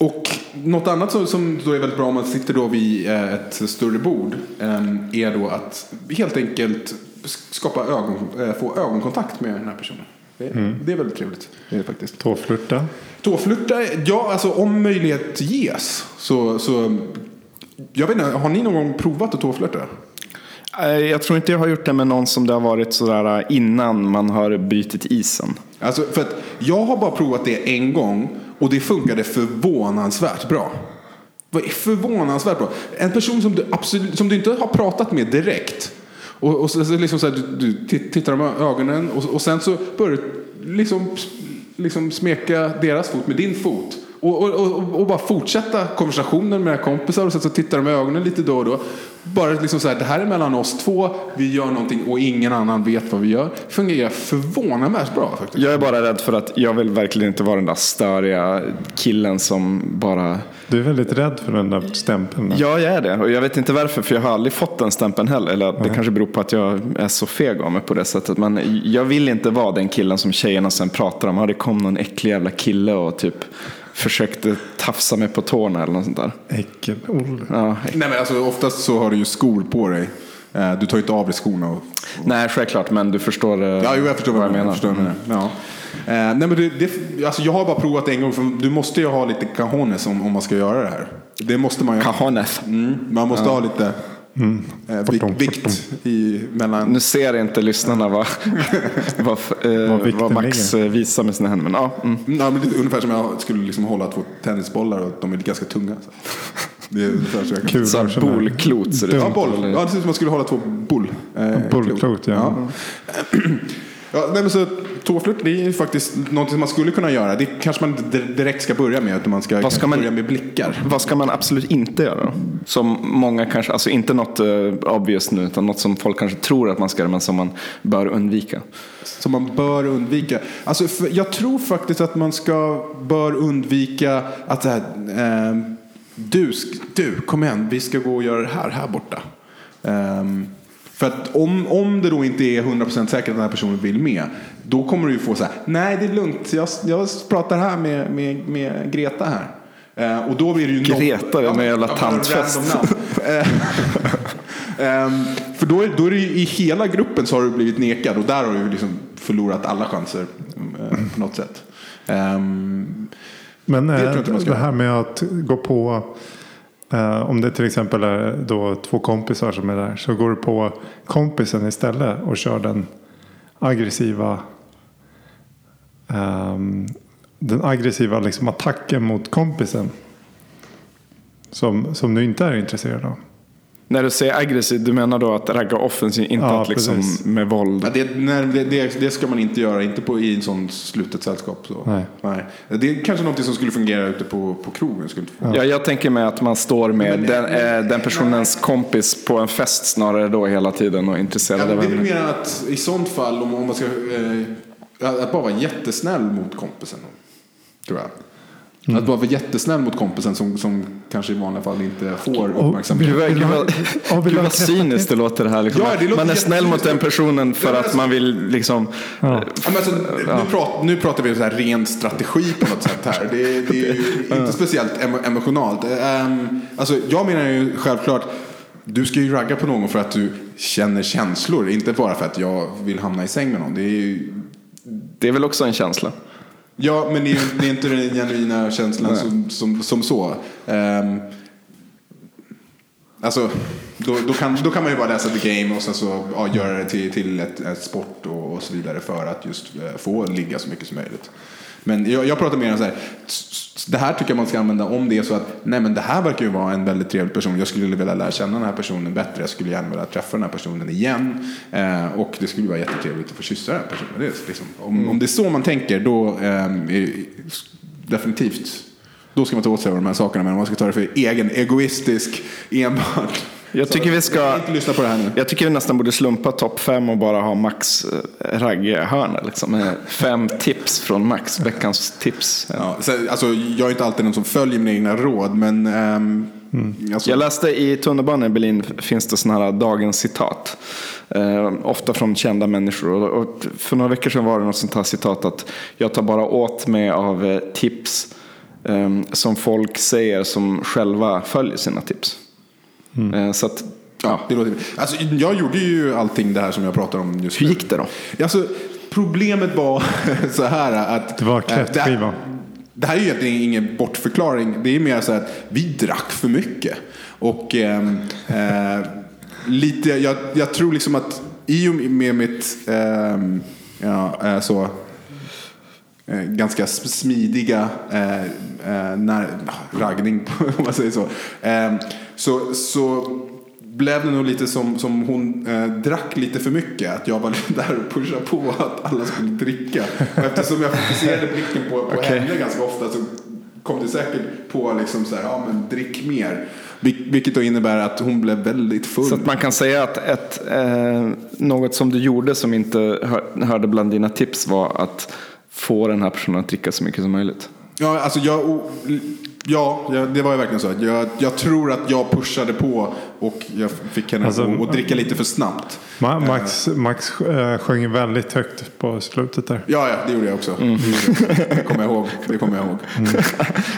och något annat som, som då är väldigt bra om man sitter då vid eh, ett större bord ehm, är då att helt enkelt skapa ögon, eh, få ögonkontakt med den här personen. Det, det är väldigt trevligt. Det är faktiskt. Tåflirta. Tåflirta, ja alltså om möjlighet ges så, så jag vet inte, har ni någon gång provat att tåflirta? Eh, Jag tror inte jag har gjort det med någon som det har varit sådär eh, innan man har brutit isen. Alltså, för att jag har bara provat det en gång och det funkade förvånansvärt bra. Förvånansvärt bra. En person som du, absolut, som du inte har pratat med direkt. Och, och så, så liksom så här, du, du tit- tittar i ögonen och, och sen så börjar du liksom, liksom smeka deras fot med din fot. Och, och, och, och bara fortsätta konversationen med kompisar och så tittar de i ögonen lite då och då. Bara liksom så här, det här är mellan oss två, vi gör någonting och ingen annan vet vad vi gör. Fungerar förvånansvärt bra faktiskt. Jag är bara rädd för att jag vill verkligen inte vara den där störiga killen som bara... Du är väldigt rädd för den där stämpeln. Ja, jag är det. Och jag vet inte varför, för jag har aldrig fått den stämpeln heller. Eller det kanske beror på att jag är så feg av mig på det sättet. Men jag vill inte vara den killen som tjejerna sen pratar om. Ja, det kom någon äcklig jävla kille och typ försökte tafsa mig på tårna eller något sånt där. Äckel-Olle. Ja, Nej men alltså oftast så har du ju skor på dig. Eh, Du tar ju inte av dig skorna. Och... Nej, självklart, men du förstår eh, Ja, jo, jag förstår vad, jag jag menar. Förstår vad jag menar. Ja. Eh, nej, men det, det, alltså jag har bara provat en gång. För du måste ju ha lite cajones om, om man ska göra det här. Det måste man ju. Cajones. Mm, man måste ha lite eh, Fortom, vik, vikt i, mellan. Nu ser inte lyssnarna vad, vad, eh, Vad Max ligger. eh, visar med sina händer. Men, ja, mm. Ja, men lite, ungefär som jag skulle liksom hålla två tennisbollar och de är ganska tunga. Så. Det är ungefär så jag kan. Kul. Så bolklot ser det Ja, ut. boll. Eller- Ja, det ser ut som man skulle hålla två bull. Eh, Bullklot, ja. Ja, nej, men så tåflört det är ju faktiskt något som man skulle kunna göra. Det kanske man inte direkt ska börja med. Utan man ska, Vad ska man- börja med blickar. Vad ska man absolut inte göra då? Som många kanske, alltså inte något uh, obvious nu, utan något som folk kanske tror att man ska göra, men som man bör undvika. Som man bör undvika. Alltså, för jag tror faktiskt att man ska, bör undvika att här, ehm, du, du, kom igen, vi ska gå och göra det här här borta. Ehm, för att om, om det då inte är 100% säkert att den här personen vill med, då kommer du ju få så här, nej det är lugnt, jag, jag pratar här med, med, med Greta här. Eh, och då blir det ju Greta, det är en jävla tantfest. Eh, Ehm, för då är, då är det ju, i hela gruppen så har du blivit nekad och där har du liksom förlorat alla chanser eh, på något sätt. Ehm, Men Det tror jag eh, inte man ska det göra. här med att gå på Uh, om det till exempel är då två kompisar som är där så går du på kompisen istället och kör den aggressiva um, den aggressiva liksom attacken mot kompisen. Som, som du inte är intresserad av. När du säger aggressiv, du menar då att ragga offensivt, inte Ja, att liksom precis. med våld? ja, det, nej, det, det, det ska man inte göra, inte på, i en sån slutet sällskap. Så. Nej. Det är kanske något som skulle fungera ute på, på krogen. Skulle inte få. Ja, jag tänker mig att man står med Men- den, eh, den personens kompis på en fest snarare då hela tiden och Ja, intresserad men av det är väl henne. mer att i sånt fall, om, om man ska, eh, att bara vara jättesnäll mot kompisen. Tror jag. Mm. Att bara vara jättesnäll mot kompisen som, som kanske i vanliga fall inte får uppmärksamhet. Gud gud gud ha vad cyniskt det låter det här. Liksom. Ja, det låter man är snäll mot den personen för att man vill liksom... Ja, men alltså, nu, pratar, nu pratar vi så här ren strategi på något sätt här. Det, är- det är ju inte speciellt emo- emotionalt. Um, alltså, jag menar ju självklart, du ska ju ragga på någon för att du känner känslor. Inte bara för att jag vill hamna i säng med någon. Det är ju, Det är väl också en känsla. Ja, men det är, det är inte den genuina känslan som, som, som så. Um, alltså, då, då, kan, då kan man ju bara läsa The Game och sen så ja, göra det till, till ett, ett sport och, och, så vidare för att just uh, få ligga så mycket som möjligt. Men jag, jag pratar mer om så här, det här tycker jag man ska använda om det är så att nej men det här verkar ju vara en väldigt trevlig person. Jag skulle vilja lära känna den här personen bättre. Jag skulle gärna vilja träffa den här personen igen. Eh, och det skulle vara jättetrevligt att få kyssa den här personen. Det är liksom, om, mm. om det är så man tänker då eh, definitivt då ska man ta åt sig av de här sakerna. Men om man ska ta det för egen egoistisk enbart jag tycker vi ska... Inte lyssna på det här nu. Jag tycker vi nästan borde slumpa topp fem och bara ha Max eh, ragghörna. Liksom. Fem tips från Max, veckans tips. Ja, så, alltså, jag är inte alltid någon som följer mina egna råd, men... Um, mm. alltså... Jag läste i tunnelbanan i Berlin finns det sådana här dagens citat. Eh, ofta från kända människor. Och, och, för några veckor sedan var det något sånt här citat att jag tar bara åt mig av eh, tips eh, som folk säger som själva följer sina tips. Mm. Eh, så att, ja. det låter, alltså, jag gjorde ju allting det här som jag pratar om just Hur gick det då? Alltså, problemet var så här att... Det var kräftskiva. Det, det här är ju egentligen ingen bortförklaring. Det är mer så att vi drack för mycket. Och eh, eh, lite, jag, jag, tror liksom att i och med mitt ehm, ja, eh, så eh, ganska smidiga eh, eh, när, raggning, om man säger så. Så, så blev det nog lite som, som hon eh, drack lite för mycket. Att jag var där och pushade på att alla skulle dricka. Och eftersom jag fokuserade blicken på, på okay. henne ganska ofta så kom det säkert på liksom så här, ja men drick mer. Vilket då innebär att hon blev väldigt full. Så att man kan säga att ett, eh, något som du gjorde som inte hör, hörde bland dina tips var att få den här personen att dricka så mycket som möjligt. Ja, alltså jag, ja, det var ju verkligen så. Jag, jag tror att jag pushade på och jag fick henne alltså, att dricka lite för snabbt. Max, Max äh, sjöng väldigt högt på slutet där. Ja, ja det gjorde jag också. Mm. Det kommer jag ihåg. Det kommer jag ihåg. Mm.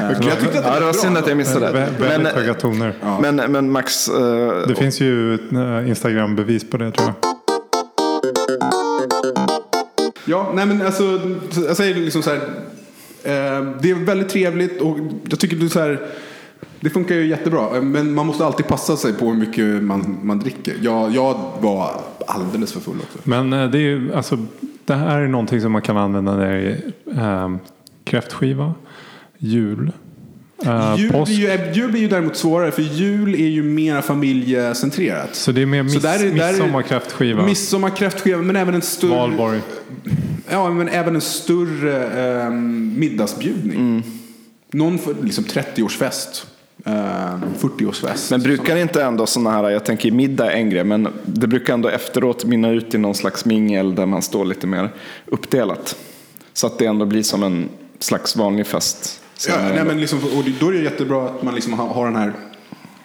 jag tyckte att det var, ja, det var synd att jag missade det. Väldigt höga toner. Ja. Men, men Max... Uh, det finns ju Instagram-bevis på det tror jag. Ja, nej men alltså, jag säger liksom så här. Eh, det är väldigt trevligt och jag tycker det, är så här, det funkar ju jättebra. Men man måste alltid passa sig på hur mycket man, man dricker. Jag, jag var alldeles för full också. Men eh, det är ju, alltså, det här är någonting som man kan använda när det är eh, kräftskiva, jul. Uh, jul, blir ju, jul blir ju däremot svårare för jul är ju mer familjecentrerat. Så det är mer miss, midsommarkräftskiva? Midsommarkräftskiva men även en större... Valborg. Ja, men även en större eh, middagsbjudning. Mm. Någon för liksom 30-årsfest. Eh, 40-årsfest. Men brukar inte ändå sådana här, jag tänker middag är en grej, men det brukar ändå efteråt mynna ut i någon slags mingel där man står lite mer uppdelat. Så att det ändå blir som en slags vanlig fest. Ja, nej, men liksom, och då är det jättebra att man liksom har, har den här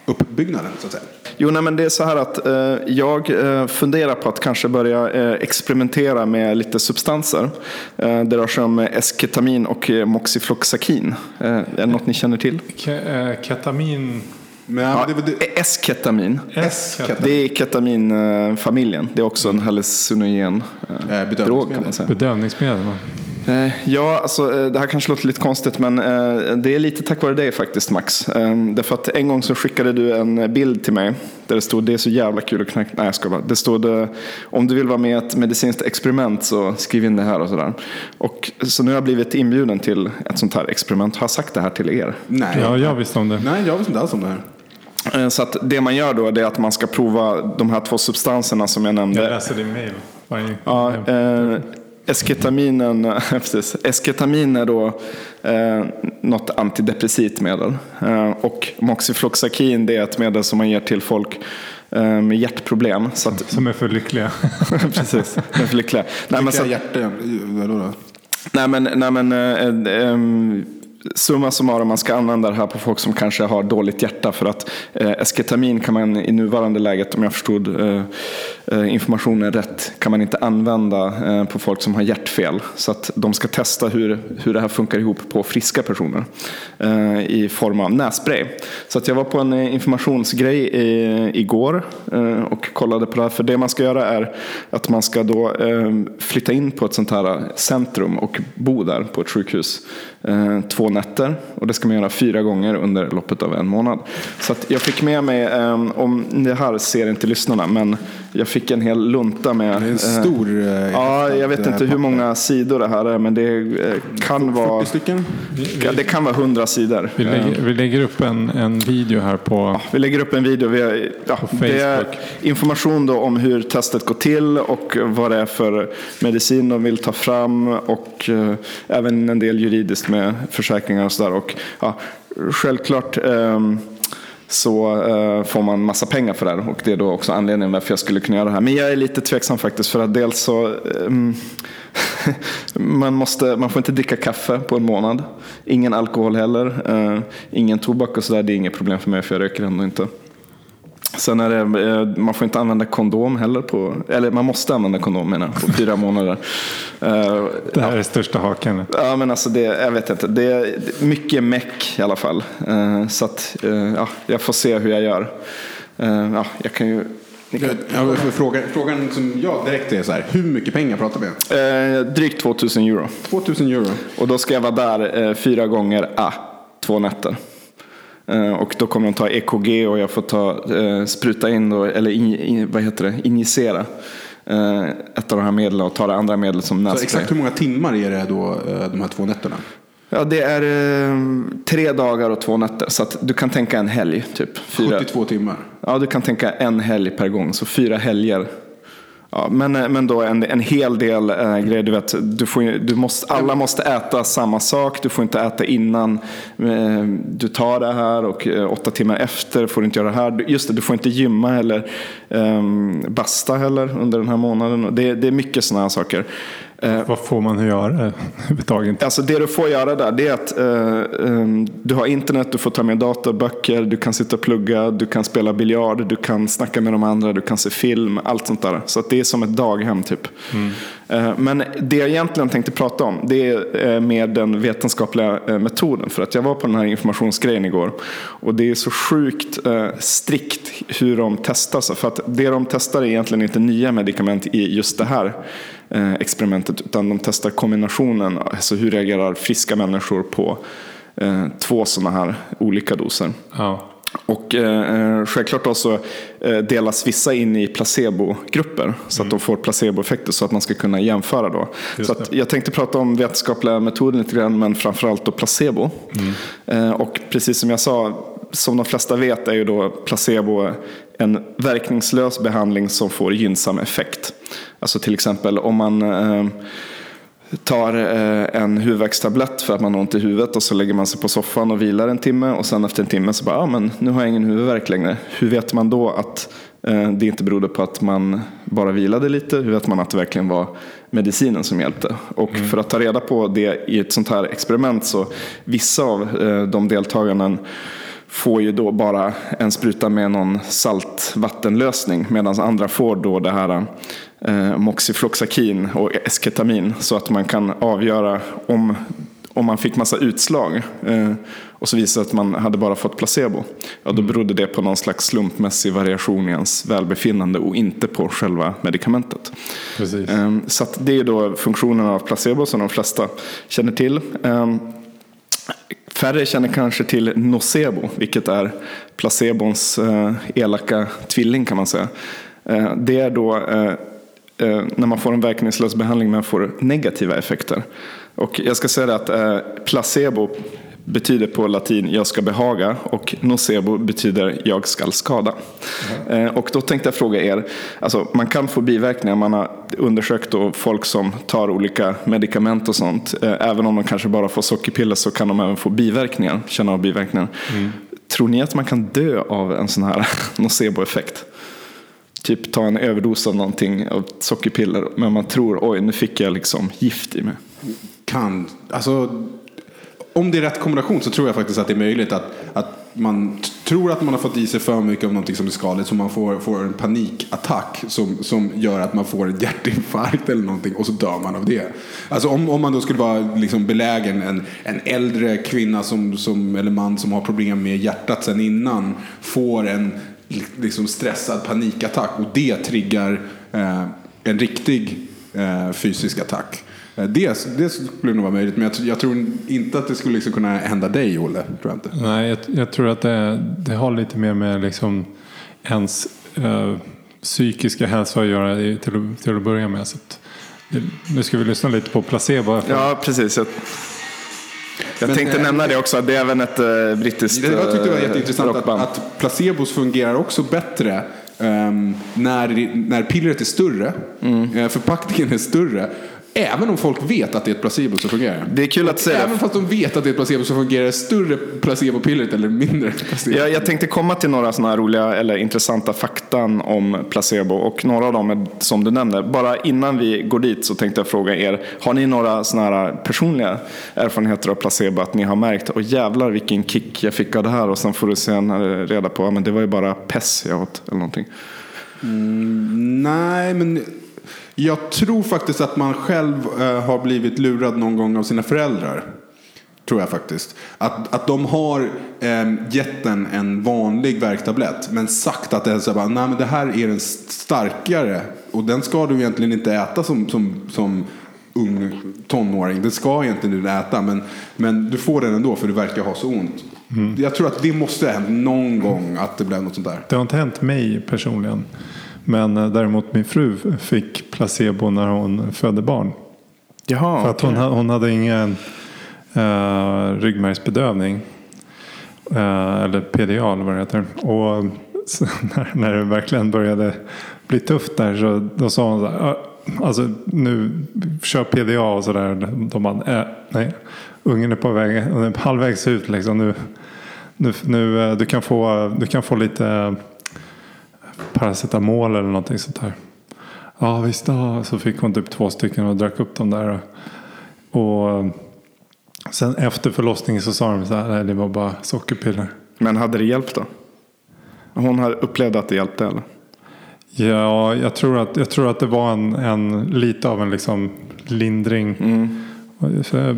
uppbyggnaden så att säga. Jo, nej, men det är så här att eh, jag eh, funderar på att kanske börja eh, experimentera med lite substanser. Eh, det rör sig om esketamin och eh, moxifloxakin. Eh, är det något ni känner till? Ke eh, ketamin? Men, ja, det, det, esketamin. esketamin. Det är ketaminfamiljen. Det är också en hallucinogen eh, drog kan man säga. Bedövningsmedel. Eh, ja, alltså, eh, det här kanske låter lite konstigt men eh, det är lite tack vare dig faktiskt Max. Därför att en gång så skickade du en bild till mig där det stod det är så jävla kul att knäcka. Nej jag ska bara. Det stod om du vill vara med i ett medicinskt experiment så skriv in det här och sådär. Och så nu har jag blivit inbjuden till ett sånt här experiment. Har jag sagt det här till er? Nej. Ja, jag visste om det. Nej, jag visste inte alls om det här. Så att det man gör då är att man ska prova de här två substanserna som jag nämnde. Jag läser din mail. Ja, eh, Esketaminen, precis. Esketamin är då eh, något antidepressivt medel. Eh, och moxifloxakin det är ett medel som man ger till folk eh, med hjärtproblem. Så att, som är för lyckliga. precis, är för lyckliga. Nej, men så, hjärta, vadå då? Nej men, nej, men eh, eh, summa summarum, man ska använda det här på folk som kanske har dåligt hjärta för att eh, esketamin kan man i nuvarande läget, om jag förstod eh, eh, informationen rätt, kan man inte använda eh, på folk som har hjärtfel. Så att de ska testa hur, hur det här funkar ihop på friska personer eh, i form av nässpray. Så att jag var på en eh, informationsgrej i, igår eh, och kollade på det här. För det man ska göra är att man ska då eh, flytta in på ett sånt här centrum och bo där på ett sjukhus eh, två nätter. Och det ska man göra fyra gånger under loppet av en månad. Så att jag fick med mig, ehm, om det här ser inte lyssnarna, men jag fick en hel lunta med. Det är en eh, stor... eh, Ja, jag vet eh, inte hur många sidor det här är, men det eh, kan vara, 40 stycken? ja, det kan vara hundra sidor. Vi lägger, vi lägger upp en, en video här på... Vi lägger upp en video. Vi har, ja, det är Facebook. information då om hur testet går till och vad det är för medicin de vill ta fram och eh, även en del juridiskt med försäkringar och sådär. Och, ja, självklart ehm, så eh, får man massa pengar för det här och det är då också anledningen varför jag skulle kunna göra det här. Men jag är lite tveksam faktiskt för att dels så ehm, man, måste, man får inte dricka kaffe på en månad. Ingen alkohol heller. Eh, ingen tobak och sådär. Det är inget problem för mig för jag röker ändå inte. Sen är det, eh, man får inte använda kondom heller på, eller man måste använda kondom menar jag, på fyra månader. Eh, Det här är största haken. Ja men alltså det, jag vet inte, det är mycket meck i alla fall. Eh, Så att, ja, jag får se hur jag gör. Ja, jag kan ju... Ja, för frågan, frågan som jag direkt är så här, hur mycket pengar pratar vi om? Eh, Drygt 2000 euro. 2000 euro. Och då ska jag vara där eh, fyra gånger, ah, två nätter. Eh, och då kommer de ta EKG och jag får ta, eh, spruta in, då, eller in, in, vad heter det, injicera eh, ett av de här medlen och ta det andra medlet som Så nässpray. exakt hur många timmar är det då de här två nätterna? Ja, det är tre dagar och två nätter. Så du kan tänka en helg, typ. Fyra. 72 timmar. Ja, du kan tänka en helg per gång, så fyra helger. Ja, men, eh, men då en, en hel del äh, grejer. Du vet, du får, du måste, alla måste äta samma sak. Du får inte äta innan eh, du tar det här och eh, åtta timmar efter får du inte göra det här. Just det, du får inte gymma eller eh, basta heller under den här månaden. Det, det är mycket sådana här saker. Eh, Vad får man göra överhuvudtaget? Alltså det du får göra där det är att eh, eh, du har internet, du får ta med dator, böcker, du kan sitta och plugga, du kan spela biljard, du kan snacka med de andra, du kan se film, allt sånt där. Så att det är som ett daghem typ. Eh, men det jag egentligen tänkte prata om det är eh, med den vetenskapliga eh, metoden. För att jag var på den här informationsgrejen igår och det är så sjukt strikt hur de testar. sig. För att det de testar är egentligen inte nya medicament i just det här experimentet utan de testar kombinationen, alltså hur reagerar friska människor på eh, två sådana här olika doser. Ja. Och eh, självklart då så eh, delas vissa in i placebogrupper så att de får placeboeffekter så att man ska kunna jämföra då. Just så jag tänkte prata om vetenskapliga metoder lite grann men framförallt då placebo. Eh, och precis som jag sa, som de flesta vet är ju då placebo en verkningslös behandling som får gynnsam effekt. Alltså till exempel om man eh, tar eh, en huvudvärkstablett för att man har ont i huvudet och så lägger man sig på soffan och vilar en timme och sen efter en timme så bara, ja men nu har jag ingen huvudvärk längre. Hur vet man då att eh, det inte berodde på att man bara vilade lite? Hur vet man att det verkligen var medicinen som hjälpte? Och för att ta reda på det i ett sånt här experiment så vissa av de deltagarna får ju då bara en spruta med någon saltvattenlösning medan andra får då det här eh, moxifloxakin och esketamin så att man kan avgöra om, om man fick massa utslag eh, och så visade att man hade bara fått placebo. Ja, då berodde det på någon slags slumpmässig variation i ens välbefinnande och inte på själva medikamentet. Precis. Ehm, Så det är då funktionen av placebo som de flesta känner till. Ehm, Färre känner kanske till nocebo, vilket är placebons eh, elaka tvilling kan man säga. Eh, det är då eh, när man får en verkningslös behandling men får negativa effekter. Och jag ska säga det att placebo betyder på latin jag ska behaga och nocebo betyder jag ska skada. Eh, och då tänkte jag fråga er, alltså man kan få biverkningar, man har undersökt då folk som tar olika medikament och sånt, eh, även om de kanske bara får sockerpiller så kan de även få biverkningar, känna av biverkningar. Tror ni att man kan dö av en sån här nocebo-effekt? Typ ta en överdos av någonting, av sockerpiller, men man tror oj nu fick jag liksom gift i mig. Kan, alltså om det är rätt kombination så tror jag faktiskt att det är möjligt att, att man tror att man har fått i sig för mycket av någonting som är skadligt så man får, får en panikattack som, som gör att man får en hjärtinfarkt eller någonting och så dör man av det. Alltså om, om man då skulle vara liksom belägen en, en äldre kvinna som, som, eller man som har problem med hjärtat sen innan får en liksom stressad panikattack och det triggar eh, en riktig eh, fysisk attack. Eh, Det, det skulle nog vara möjligt, men jag, jag tror inte att det skulle liksom kunna hända dig, Olle. Tror jag inte. Nej, jag, jag tror att det, det har lite mer med liksom ens eh, psykiska hälsa att göra till, att- till att börja med. Så att, nu ska vi lyssna lite på placebo. Ja, precis. Jag, jag Men, tänkte eh, nämna det också. Det är även ett eh, brittiskt Det, jag tyckte det var jätteintressant att, rockband. att placebos fungerar också bättre ehm, när, när pillret är större, Mm. förpackningen är större. Även om folk vet att det är ett placebo så fungerar det. Är kul att säga. Även fast de vet att det är ett placebo så fungerar större placebopillret eller mindre placebo. Jag, jag tänkte komma till några sådana här roliga eller intressanta faktan om placebo och några av dem är som du nämnde. Bara innan vi går dit så tänkte jag fråga er, har ni några sådana här personliga erfarenheter av placebo att ni har märkt, och jävlar vilken kick jag fick av det här och sen får du senare reda på, ja, men det var ju bara pess jag åt eller någonting. Nej, men jag tror faktiskt att man själv eh, har blivit lurad någon gång av sina föräldrar. Tror jag faktiskt. Att, att de har eh, gett en en vanlig värktablett men sagt att det, är så bara, Nej, men det här är den starkare och den ska du egentligen inte äta som, som, som ung tonåring. Det ska egentligen du äta men, men du får den ändå för du verkar ha så ont. Jag tror att det måste ha hänt någon gång att det blev något sånt där. Det har inte hänt mig personligen. Men eh, däremot min fru fick placebo när hon födde barn. Jaha, För att hon, ha- hon hade ingen uh, ryggmärgsbedövning. Eh, eller PDA eller vad det heter. Och när, när det verkligen började bli tufft där så då sa hon så här. "Ah, Alltså nu kör PDA och sådär. De bara, äh, nej. Ungen är på väg, halvvägs ut liksom. Nu, nu, nu, du, kan få, du kan få lite paracetamol eller någonting sånt där. Ja visst, ja. så fick hon typ två stycken och drack upp dem där. Och sen efter förlossningen så sa de så här, nej det var bara sockerpiller. Men hade det hjälpt då? Hon hade upplevde att det hjälpte eller? Ja, jag tror att, jag tror att det var en, en lite av en liksom lindring. Så jag,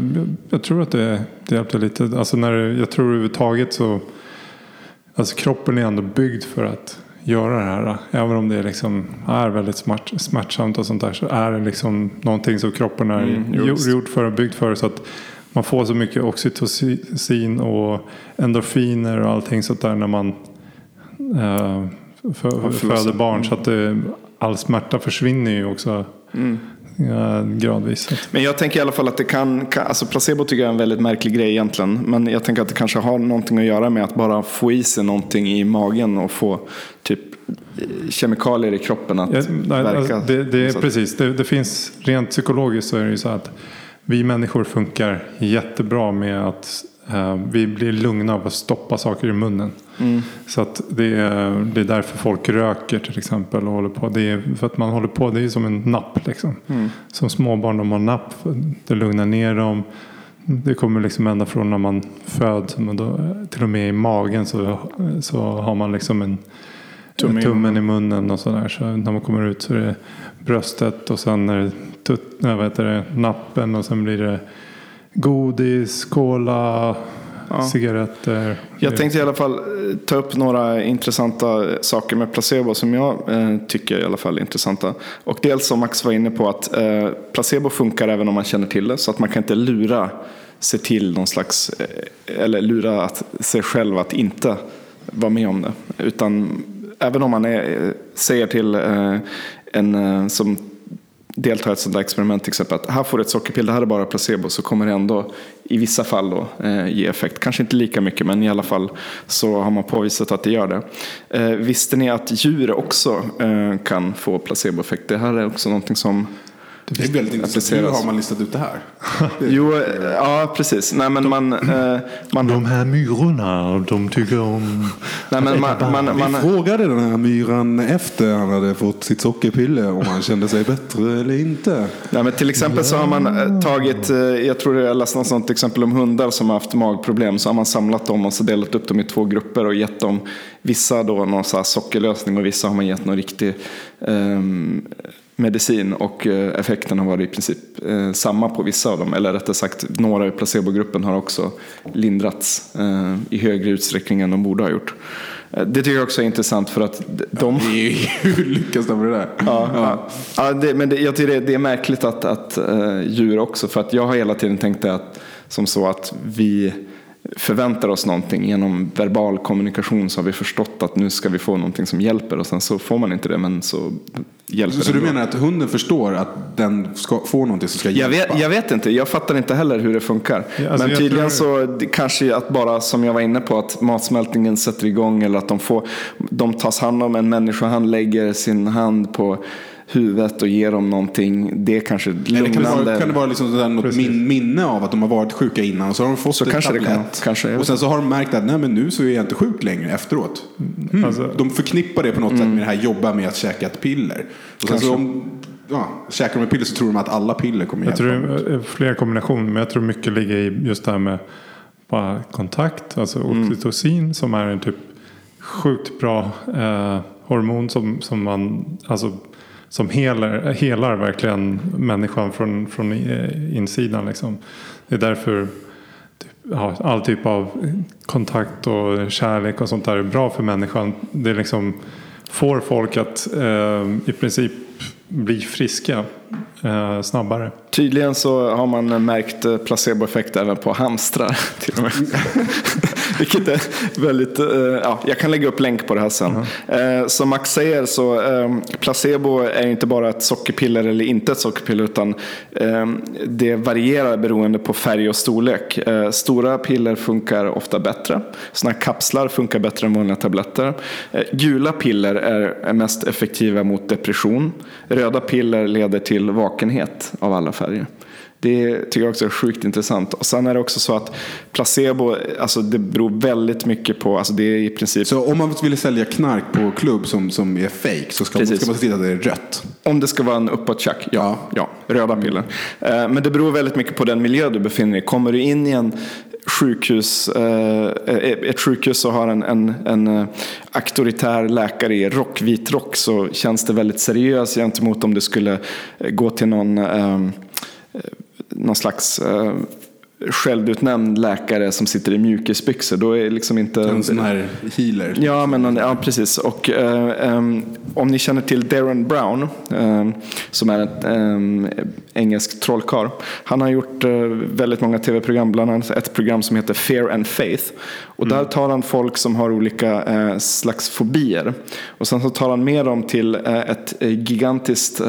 jag tror att det, det hjälpte lite. Alltså när, jag tror överhuvudtaget så, alltså kroppen är ändå byggd för att göra det här. Även om det liksom är väldigt smart, smärtsamt och sånt där så är det liksom någonting som kroppen är Mm, jo, gjord, för och byggd för. Så att man får så mycket oxytocin och endorfiner och allting sånt där när man eh, föder barn. Så att det, all smärta försvinner ju också Mm. Gradvis. Men jag tänker i alla fall att det kan, kan, alltså placebo tycker jag är en väldigt märklig grej egentligen. Men jag tänker att det kanske har någonting att göra med att bara få i sig någonting i magen och få typ eh, kemikalier i kroppen att Ja, nej, verka. alltså, det, det är precis, det, det finns rent psykologiskt så är det ju så att vi människor funkar jättebra med att vi blir lugna av att stoppa saker i munnen. Mm. Så att det är, det är därför folk röker till exempel. Och håller på. Det är för att man håller på, det är som en napp liksom. Mm. Som småbarn de har napp, det lugnar ner dem. Det kommer liksom ända från när man föds, men då, till och med i magen så, så har man liksom en Tumme i tummen i munnen och sådär. Så när man kommer ut så är det bröstet och sen är det tut, nej, vad heter det, nappen och sen blir det godis, cola, Ja. cigaretter. Jag tänkte i alla fall eh, ta upp några intressanta saker med placebo som jag eh, tycker i alla fall är intressanta. Och dels som Max var inne på att eh, placebo funkar även om man känner till det. Så att man kan inte lura sig till någon slags, eh, eller lura att, sig själv att inte vara med om det. Utan även om man är, eh, säger till eh, en som deltar i ett sådant där experiment till exempel att här får du ett sockerpiller, det här är bara placebo så kommer det ändå i vissa fall då eh, ge effekt. Kanske inte lika mycket men i alla fall så har man påvisat att det gör det. Eh, visste ni att djur också eh, kan få placeboeffekt? Det här är också någonting som det är väldigt intressant. Hur har man listat ut det här? Jo, eh, ja precis. Nej, men man, eh, man, De här myrorna, de tycker om... nej, men man, man, man, Vi frågade den här myran efter han hade fått sitt sockerpiller om han kände sig bättre eller inte. Nej, men till exempel så har man eh, tagit, eh, jag tror jag läste något sånt exempel om hundar som har haft magproblem. Så har man samlat dem och så delat upp dem i två grupper och gett dem vissa då någon så sockerlösning och vissa har man gett någon riktig ehm, medicin. Och eh, effekten har varit i princip eh, samma på vissa av dem. Eller rättare sagt, några i placebogruppen har också lindrats eh, i högre utsträckning än de borde ha gjort. Det tycker jag också är intressant för att de... Hur lyckas de med det där? Ja, ja. ja det, men det, jag tycker det, det är märkligt att, att djur också. För att jag har hela tiden tänkt det att, som så att vi förväntar oss någonting genom verbal kommunikation så har vi förstått att nu ska vi få någonting som hjälper och sen så får man inte det men så hjälper Så, så det du menar att hunden förstår att den ska få någonting som ska Jag hjälpa? vet, jag vet inte, jag fattar inte heller hur det funkar. Ja, alltså men jag tydligen tror- så det, kanske att bara som jag var inne på att matsmältningen sätter igång eller att de, får, de tas hand om en människohand lägger sin hand på huvudet och ger dem någonting. Det är kanske Eller kan det lugnande. vara, kan det vara liksom sådär något Precis. min, minne av att de har varit sjuka innan och så har de fått Så en kanske det tablett. kan- kanske, jag och sen så har de märkt att nej men nu så är jag inte sjuk längre efteråt. Hmm. Alltså- De förknippar det på något sätt med det här jobba med att käka ett piller. Och sen så om ja, käkar de ett piller så tror de att alla piller kommer Jag hjälpa tror dem. det är flera kombinationer. Men jag tror mycket ligger i just det här med bara kontakt. Alltså oxytocin som är en typ sjukt bra eh, hormon som, som man alltså som helar, helar verkligen människan från, från eh, insidan. Liksom. Det är därför typ, ja, all typ av kontakt och kärlek och sånt där är bra för människan. Det liksom får folk att eh, i princip bli friska eh, snabbare. Tydligen så har man märkt eh, placeboeffekt även på hamstrar. Till och med. Vilket är väldigt, eh, ja, jag kan lägga upp länk på det här sen. Eh, Som Max säger så eh, placebo är inte bara ett sockerpiller eller inte ett sockerpiller utan eh, det varierar beroende på färg och storlek. Eh, Stora piller funkar ofta bättre. Sådana kapslar funkar bättre än vanliga tabletter. Eh, Gula piller är mest effektiva mot depression. Röda piller leder till vakenhet av alla färger. Det tycker jag också är sjukt intressant. Och sen är det också så att placebo, alltså det beror väldigt mycket på, alltså det är i princip, Så om man ville sälja knark på klubb som, som är fake så ska, Precis. ska man se till att det är rött. om det ska vara en uppåtchack, ja, ja, röda piller. Eh, Men det beror väldigt mycket på den miljö du befinner dig i. Kommer du in i en sjukhus, eh, ett sjukhus och har en, en, en eh, auktoritär läkare i rock, vit rock så känns det väldigt seriöst gentemot om du skulle eh, gå till någon eh, någon slags eh, självutnämnd läkare som sitter i mjukisbyxor. Då är liksom inte... En sån här healer. Ja, men, ja precis. Och, eh, om ni känner till Darren Brown, ehm, som är eh, engelsk trollkarl. Han har gjort eh, väldigt många tv-program, bland annat ett program som heter Fear and Faith. Och där tar han folk som har olika eh, slags fobier. Och sen så tar han med dem till eh, ett gigantiskt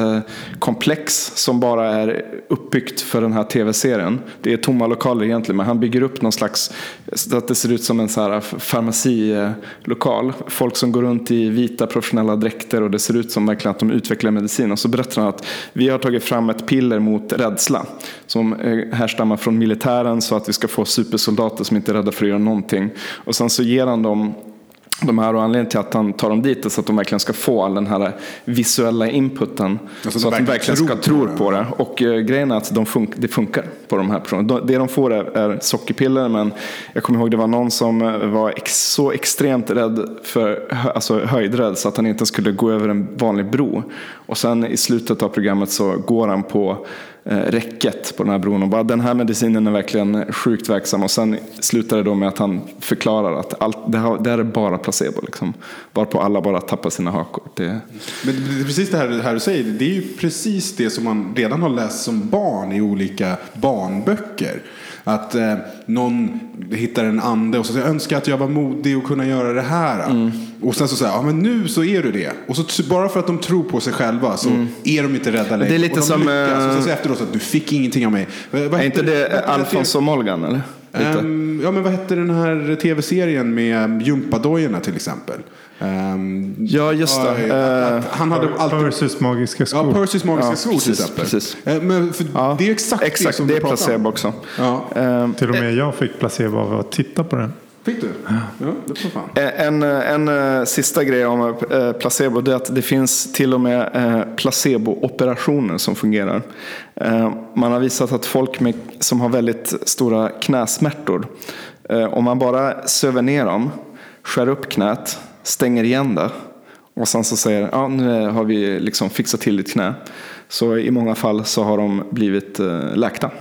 komplex som bara är uppbyggt för den här tv-serien. Det är tomma lokaler egentligen, men han bygger upp någon slags, så att det ser ut som en så här farmacilokal. Folk som går runt i vita professionella dräkter och det ser ut som verkligen att de utvecklar medicin. Och så berättar han att vi har tagit fram ett piller mot rädsla som eh, härstammar från militären så att vi ska få supersoldater som inte är rädda för att göra någonting. Och sen så ger han dem de här och anledningen till att han tar dem dit är så att de verkligen ska få all den här visuella inputen. Alltså, så de att de verkligen ska tro på det. Och eh, grejen är att de fun- det funkar på de här personerna. De- Det de får är, är sockerpiller men jag kommer ihåg det var någon som eh, var ex- så extremt rädd för alltså höjdrädd så att han inte skulle gå över en vanlig bro. Och sen i slutet av programmet så går han på Eh, räcket på den här bron och bara den här medicinen är verkligen sjukt verksam och sen slutar det då med att han förklarar att allt, det, här, det här är bara placebo liksom. Varpå alla bara tappar sina hakor. Det, Men det är precis det här, det här du säger. Det är ju precis det som man redan har läst som barn i olika barnböcker. Att eh, någon hittar en ande och så säger jag önskar att jag var modig och kunna göra det här. Mm. Och sen så säger ja men nu så är du det. Och så bara för att de tror på sig själva så är de inte rädda längre. Mm. Det är lite och de som, lyckas. eh, Och sen så efteråt så att du fick ingenting av mig. Vad- är inte det heter Alfons och Molgan eller? Ehm, ja, men vad hette den här tv-serien med gympadojorna till exempel? Ehm, Ja, just det. Eh, att han hade alltid... Percys magiska skor. Ja, Percys magiska Ja, skor till precis, exempel. precis. Eh, Men för ja, det är exakt, exakt det som det du är pratar placebo om. också. Ja. Ehm, Till och med jag fick placebo av att titta på den. Fick du? Ja, det får fan. En, en, eh, sista grej om eh, placebo det är att det finns till och med eh, placebooperationer som fungerar. Eh, Man har visat att folk med, som har väldigt stora knäsmärtor, eh, om man bara söver ner dem, skär upp knät, stänger igen det och sen så säger ja nu har vi liksom fixat till ditt knä. Så i många fall så har de blivit eh, läkta.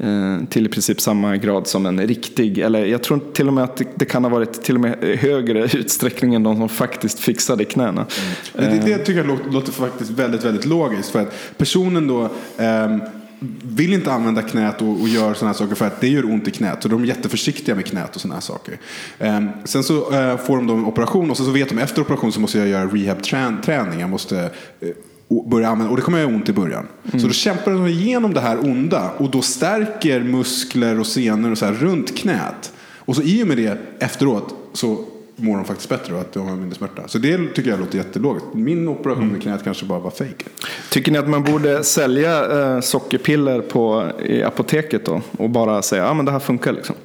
Eh, till i princip samma grad som en riktig, eller jag tror till och med att det, kan ha varit till och med högre utsträckning än de som faktiskt fixade knäna. Men det, det tycker jag låter, faktiskt väldigt, väldigt logiskt. För att personen då ehm, vill inte använda knät och, och gör sådana här saker för att det gör ont i knät. Så de är jätteförsiktiga med knät och sådana här saker. Ehm, sen så eh, får de en operation och så, så vet de efter operation så måste jag göra rehab-träning. Jag måste eh, börja använda, och det kommer jag göra ont i början. Så då kämpar de igenom det här onda och då stärker muskler och senor och så här runt knät. Och så i och med det efteråt så mår de faktiskt bättre och att de har mindre smärta. Så det tycker jag låter jättelogiskt. Min operation med knät kanske bara var fake. Tycker ni att man borde sälja eh, sockerpiller på, i apoteket då? Och bara säga att ah, men det här funkar liksom?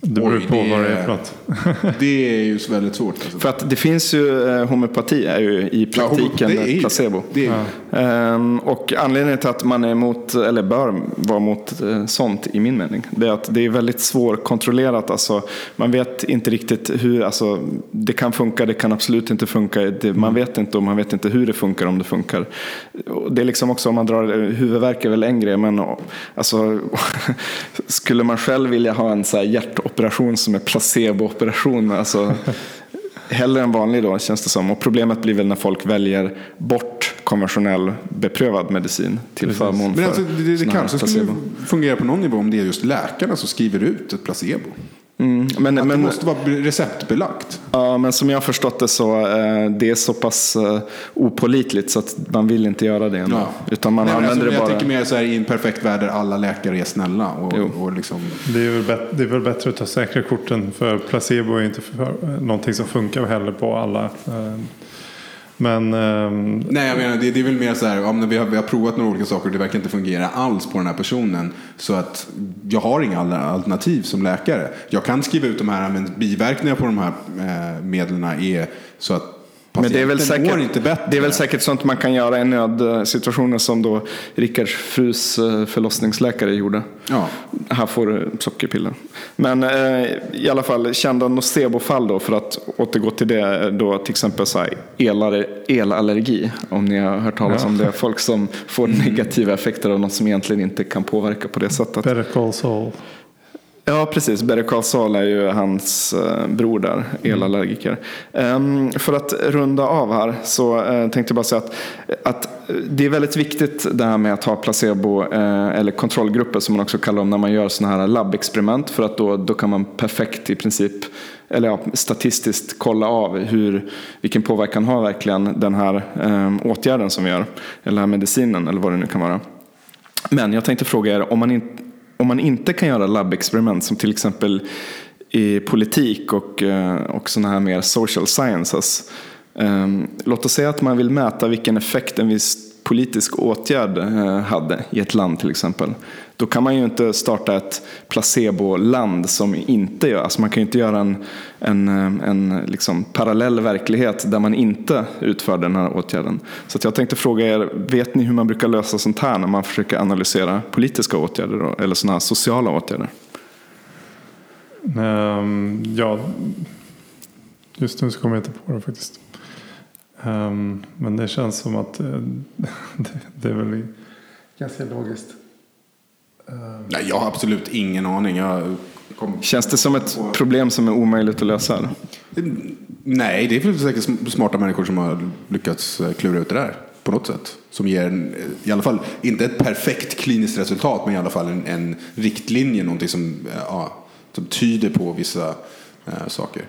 Det beror Oj, på det vad det är- är för något. Det är ju väldigt svårt. Alltså. För att det finns ju, eh, homeopati är ju i praktiken det är ju- placebo. det är ju- Ehm, och anledningen till att man är emot, eller bör vara emot eh, sånt i min mening, det är att det är väldigt svårkontrollerat. Alltså, man vet inte riktigt hur, alltså, det kan funka, det kan absolut inte funka. Det, man vet inte och man vet inte hur det funkar om det funkar. Det är liksom också om man drar, eh, huvudvärk är väl en grej, men alltså, skulle man själv vilja ha en så här hjärtoperation som är placebooperation, alltså Hellre än vanlig då känns det som. Och problemet blir väl när folk väljer bort konventionell beprövad medicin till förmån för Men alltså, det, det kanske skulle placebo. fungera på någon nivå om det är just läkarna som skriver ut ett placebo. Mm, men, Att det men, måste vara receptbelagt. ja, men som jag har förstått det så eh, det är så pass eh, opålitligt så att man vill inte göra det ändå. Ja. Utan man Nej, använder alltså, det jag bara. tänker mer så här i en perfekt värld där alla läkare är snälla. Och, Jo. och liksom, Det är, väl bet- det är väl bättre att ta säkra korten för placebo är inte för, någonting som funkar heller på alla. Eh, men um... nej, jag menar, det, det är väl mer så här, ja, vi, har, vi har provat några olika saker och det verkar inte fungera alls på den här personen. Så att jag har inga alternativ som läkare. Jag kan skriva ut de här, men biverkningar på de här eh, medlen är så att men det är, väl mår säkert, inte bättre. det är väl säkert sånt man kan göra i nödsituationer som då Rickards frus eh, förlossningsläkare gjorde. Ja. Här får du sockerpiller. Men eh, i alla fall kända nocebo-fall då för att återgå till det då till exempel så här, elare, elallergi. Om ni har hört talas Ja. om det. Folk som får negativa effekter av något som egentligen inte kan påverka på det sättet. Better Call Saul. Ja, precis. Better Call Saul är ju hans eh, bror där, elallergiker. Ehm, för att runda av här så eh, tänkte jag bara säga att, att det är väldigt viktigt det här med att ha placebo eh, eller kontrollgrupper som man också kallar dem när man gör sådana här labbexperiment för att då, då kan man perfekt i princip eller ja, statistiskt kolla av hur, vilken påverkan har verkligen den här eh, åtgärden som vi gör, eller medicinen eller vad det nu kan vara. Men jag tänkte fråga er, om man, in, om man inte kan göra labbexperiment som till exempel i politik och, eh, och sådana här mer social sciences. Ehm, låt oss säga att man vill mäta vilken effekt en viss politisk åtgärd eh, hade i ett land till exempel. Då kan man ju inte starta ett placeboland som inte gör, alltså man kan ju inte göra en, en, en liksom parallell verklighet där man inte utför den här åtgärden. Så att jag tänkte fråga er, vet ni hur man brukar lösa sånt här när man försöker analysera politiska åtgärder då, eller sådana här sociala åtgärder? Um, ja, just nu så kommer jag inte på det faktiskt. Um, men det känns som att eh, det, det är väl ganska logiskt. Ehm, Nej, jag har absolut ingen aning. Jag kom... Känns det som ett problem som är omöjligt att lösa? eller? Nej, det är säkert sm- smarta människor som har lyckats eh, klura ut det där på något sätt. Som ger en, eh, i alla fall, inte ett perfekt kliniskt resultat, men i alla fall en, en riktlinje, någonting som, eh, ja, som tyder på vissa eh, saker.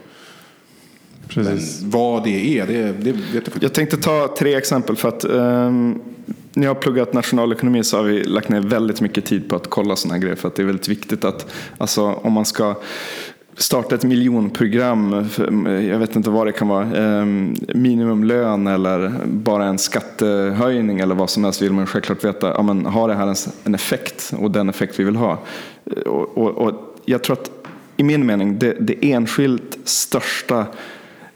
Men precis. vad det är, det, det vet jag faktiskt Jag tänkte ta tre exempel för att ehm, när jag har pluggat nationalekonomi så har vi lagt ner väldigt mycket tid på att kolla sådana här grejer. För att det är väldigt viktigt att alltså, om man ska starta ett miljonprogram, jag vet inte vad det kan vara, eh, minimumlön eller bara en skattehöjning eller vad som helst vill man självklart veta, ja, men har det här en effekt och den effekt vi vill ha? Och, och, och jag tror att i min mening det, det enskilt största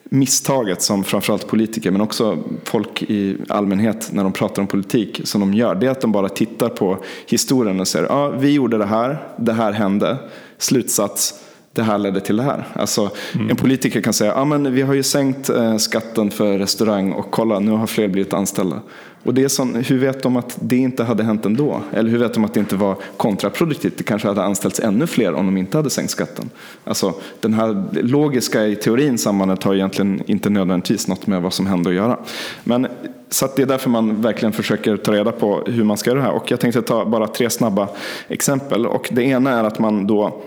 misstaget som framförallt politiker men också folk i allmänhet när de pratar om politik som de gör det är att de bara tittar på historien och säger ja vi gjorde det här, det här hände, slutsats det här ledde till det här. Alltså, mm. En politiker kan säga ja men vi har ju sänkt eh, skatten för restaurang och kolla nu har fler blivit anställda. Och det är sån, hur vet de att det inte hade hänt ändå? Eller hur vet de att det inte var kontraproduktivt? Det kanske hade anställts ännu fler om de inte hade sänkt skatten. Alltså, den här logiska i teorin sambandet har egentligen inte nödvändigtvis något med vad som hände att göra. Men, så det är därför man verkligen försöker ta reda på hur man ska göra det här. Och jag tänkte ta bara tre snabba exempel. Och det ena är att man då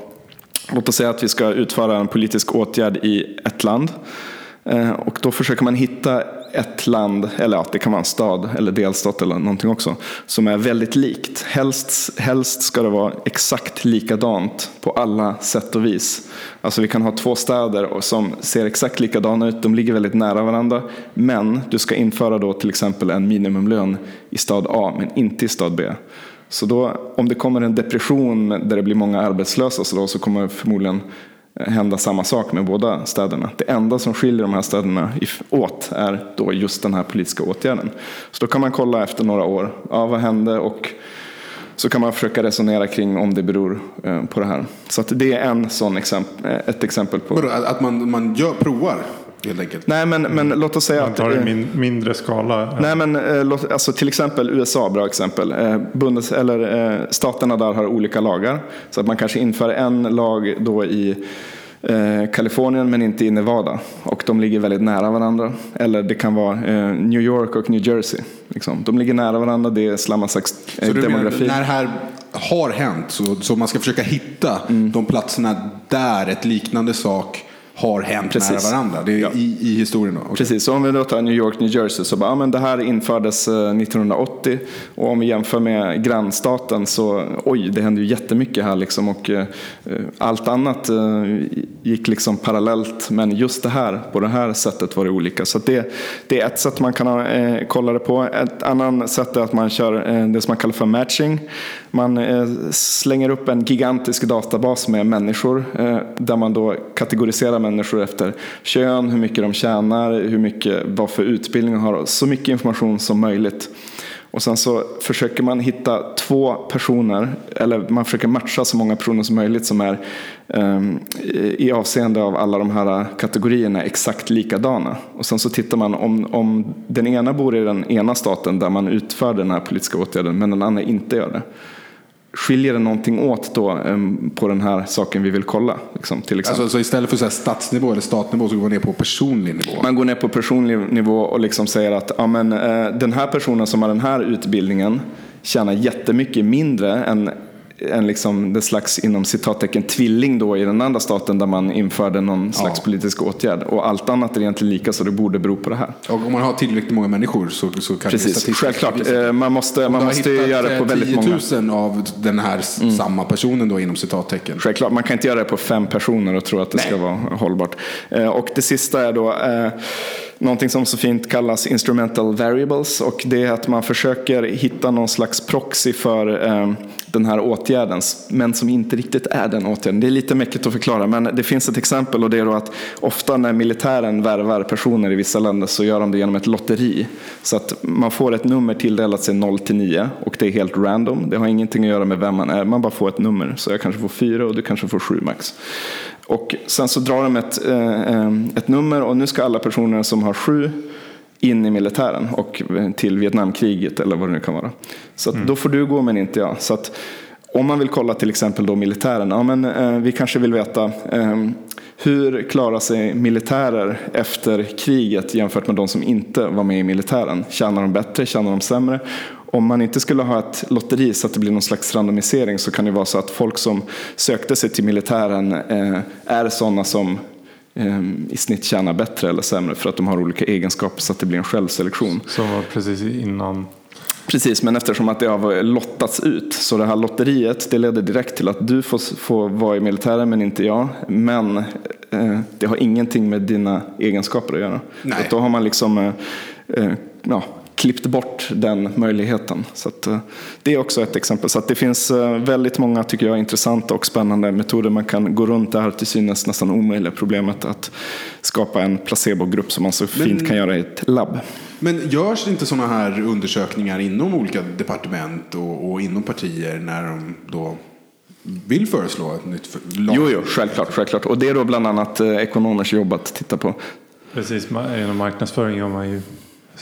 Låt oss säga att vi ska utföra en politisk åtgärd i ett land. Eh, och då försöker man hitta ett land, eller ja, det kan vara en stad eller delstat eller någonting också, som är väldigt likt. Helst, helst ska det vara exakt likadant på alla sätt och vis. Alltså vi kan ha två städer som ser exakt likadana ut, de ligger väldigt nära varandra. Men du ska införa då till exempel en minimumlön i stad A men inte i stad B. Så då, om det kommer en depression där det blir många arbetslösa så, då, så kommer förmodligen hända samma sak med båda städerna. Det enda som skiljer de här städerna åt är då just den här politiska åtgärden. Så då kan man kolla efter några år, ja, vad hände och så kan man försöka resonera kring om det beror eh, på det här. Så det är en sån exempel, eh, ett exempel på. Att man, man gör, provar? Helt enkelt. Nej, men, men låt oss säga Man tar det i min, mindre skala. Nej, men eh, alltså, till exempel USA, bra exempel. Eh, bundes, eller, eh, staterna där har olika lagar. Så att man kanske inför en lag då i eh, Kalifornien men inte i Nevada. Och de ligger väldigt nära varandra. Eller det kan vara eh, New York och New Jersey. Liksom. De ligger nära varandra, det är samma slags eh, demografi. Menar, när det här har hänt så, så man ska försöka hitta mm. de platserna där ett liknande sak har hänt Precis. nära varandra. Det är ja. i, i historien. Då. Okay. Precis, så om vi då tar New York, New Jersey så bara, ja, men det här infördes 1980 eh, och om vi jämför med grannstaten så oj, det hände ju jättemycket här liksom och eh, allt annat eh, gick liksom parallellt men just det här, på det här sättet var det olika. Så det, det är ett sätt man kan eh, kolla det på. Ett annat sätt är att man kör eh, det som man kallar för matching. Man eh, slänger upp en gigantisk databas med människor eh, där man då kategoriserar människor efter kön, hur mycket de tjänar, hur mycket, vad för utbildning de har, så mycket information som möjligt. Och sen så försöker man hitta två personer, eller man försöker matcha så många personer som möjligt som är um, i avseende av alla de här kategorierna exakt likadana. Och sen så tittar man om, om den ena bor i den ena staten där man utför den här politiska åtgärden men den andra inte gör det skiljer det någonting åt då um, på den här saken vi vill kolla? Liksom, till exempel. Alltså, så istället för så här statsnivå eller statnivå så går man ner på personlig nivå? Man går ner på personlig nivå och liksom säger att ja, men, uh, den här personen som har den här utbildningen tjänar jättemycket mindre än en liksom, det slags inom citattecken tvilling då i den andra staten där man införde någon slags ja. politisk åtgärd. Och allt annat är egentligen lika så det borde bero på det här. Och om man har tillräckligt många människor så, så kan Precis, det självklart. Eh, man måste, man måste göra det på eh, väldigt många. 10 000 av den här mm. samma personen då inom citattecken. Självklart, man kan inte göra det på fem personer och tro att det Nej. ska vara hållbart. Eh, och det sista är då någonting som så fint kallas instrumental variables och det är att man försöker hitta någon slags proxy för eh, den här åtgärden men som inte riktigt är den åtgärden. Det är lite mäckigt att förklara men det finns ett exempel och det är då att ofta när militären värvar personer i vissa länder så gör de det genom ett lotteri. Så att man får ett nummer tilldelat sig 0 till 9 och det är helt random. Det har ingenting att göra med vem man är, man bara får ett nummer. Så jag kanske får 4 och du kanske får 7 max. Och sen så drar de ett, eh, eh, ett nummer och nu ska alla personer som har sju in i militären och till Vietnamkriget eller vad det nu kan vara. Så mm. då får du gå men inte jag. Så om man vill kolla till exempel då militären, ja, men, eh, vi kanske vill veta eh, hur klarar sig militärer efter kriget jämfört med de som inte var med i militären? Tjänar de bättre, tjänar de sämre? om man inte skulle ha ett lotteri så att det blir någon slags randomisering så kan det vara så att folk som sökte sig till militären eh, är sådana som eh, i snitt tjänar bättre eller sämre för att de har olika egenskaper så att det blir en självselektion. Så precis innan Precis, men eftersom att det har lottats ut. Så det här lotteriet det leder direkt till att du får, får vara i militären men inte jag. Men eh, det har ingenting med dina egenskaper att göra. Nej. Så då har man liksom eh, eh, ja, klippt bort den möjligheten. Så att, eh, det är också ett exempel. Så att det finns eh, väldigt många, tycker jag, intressanta och spännande metoder man kan gå runt det här till synes nästan omöjliga problemet att skapa en placebogrupp som man så fint kan göra i ett labb. Men görs inte sådana här undersökningar inom olika departement och, och inom partier när de då vill föreslå ett nytt för- lag? Jo, jo, självklart, självklart. Och det är då bland annat eh, ekonomers jobb att titta på. Precis, inom marknadsföring gör man ju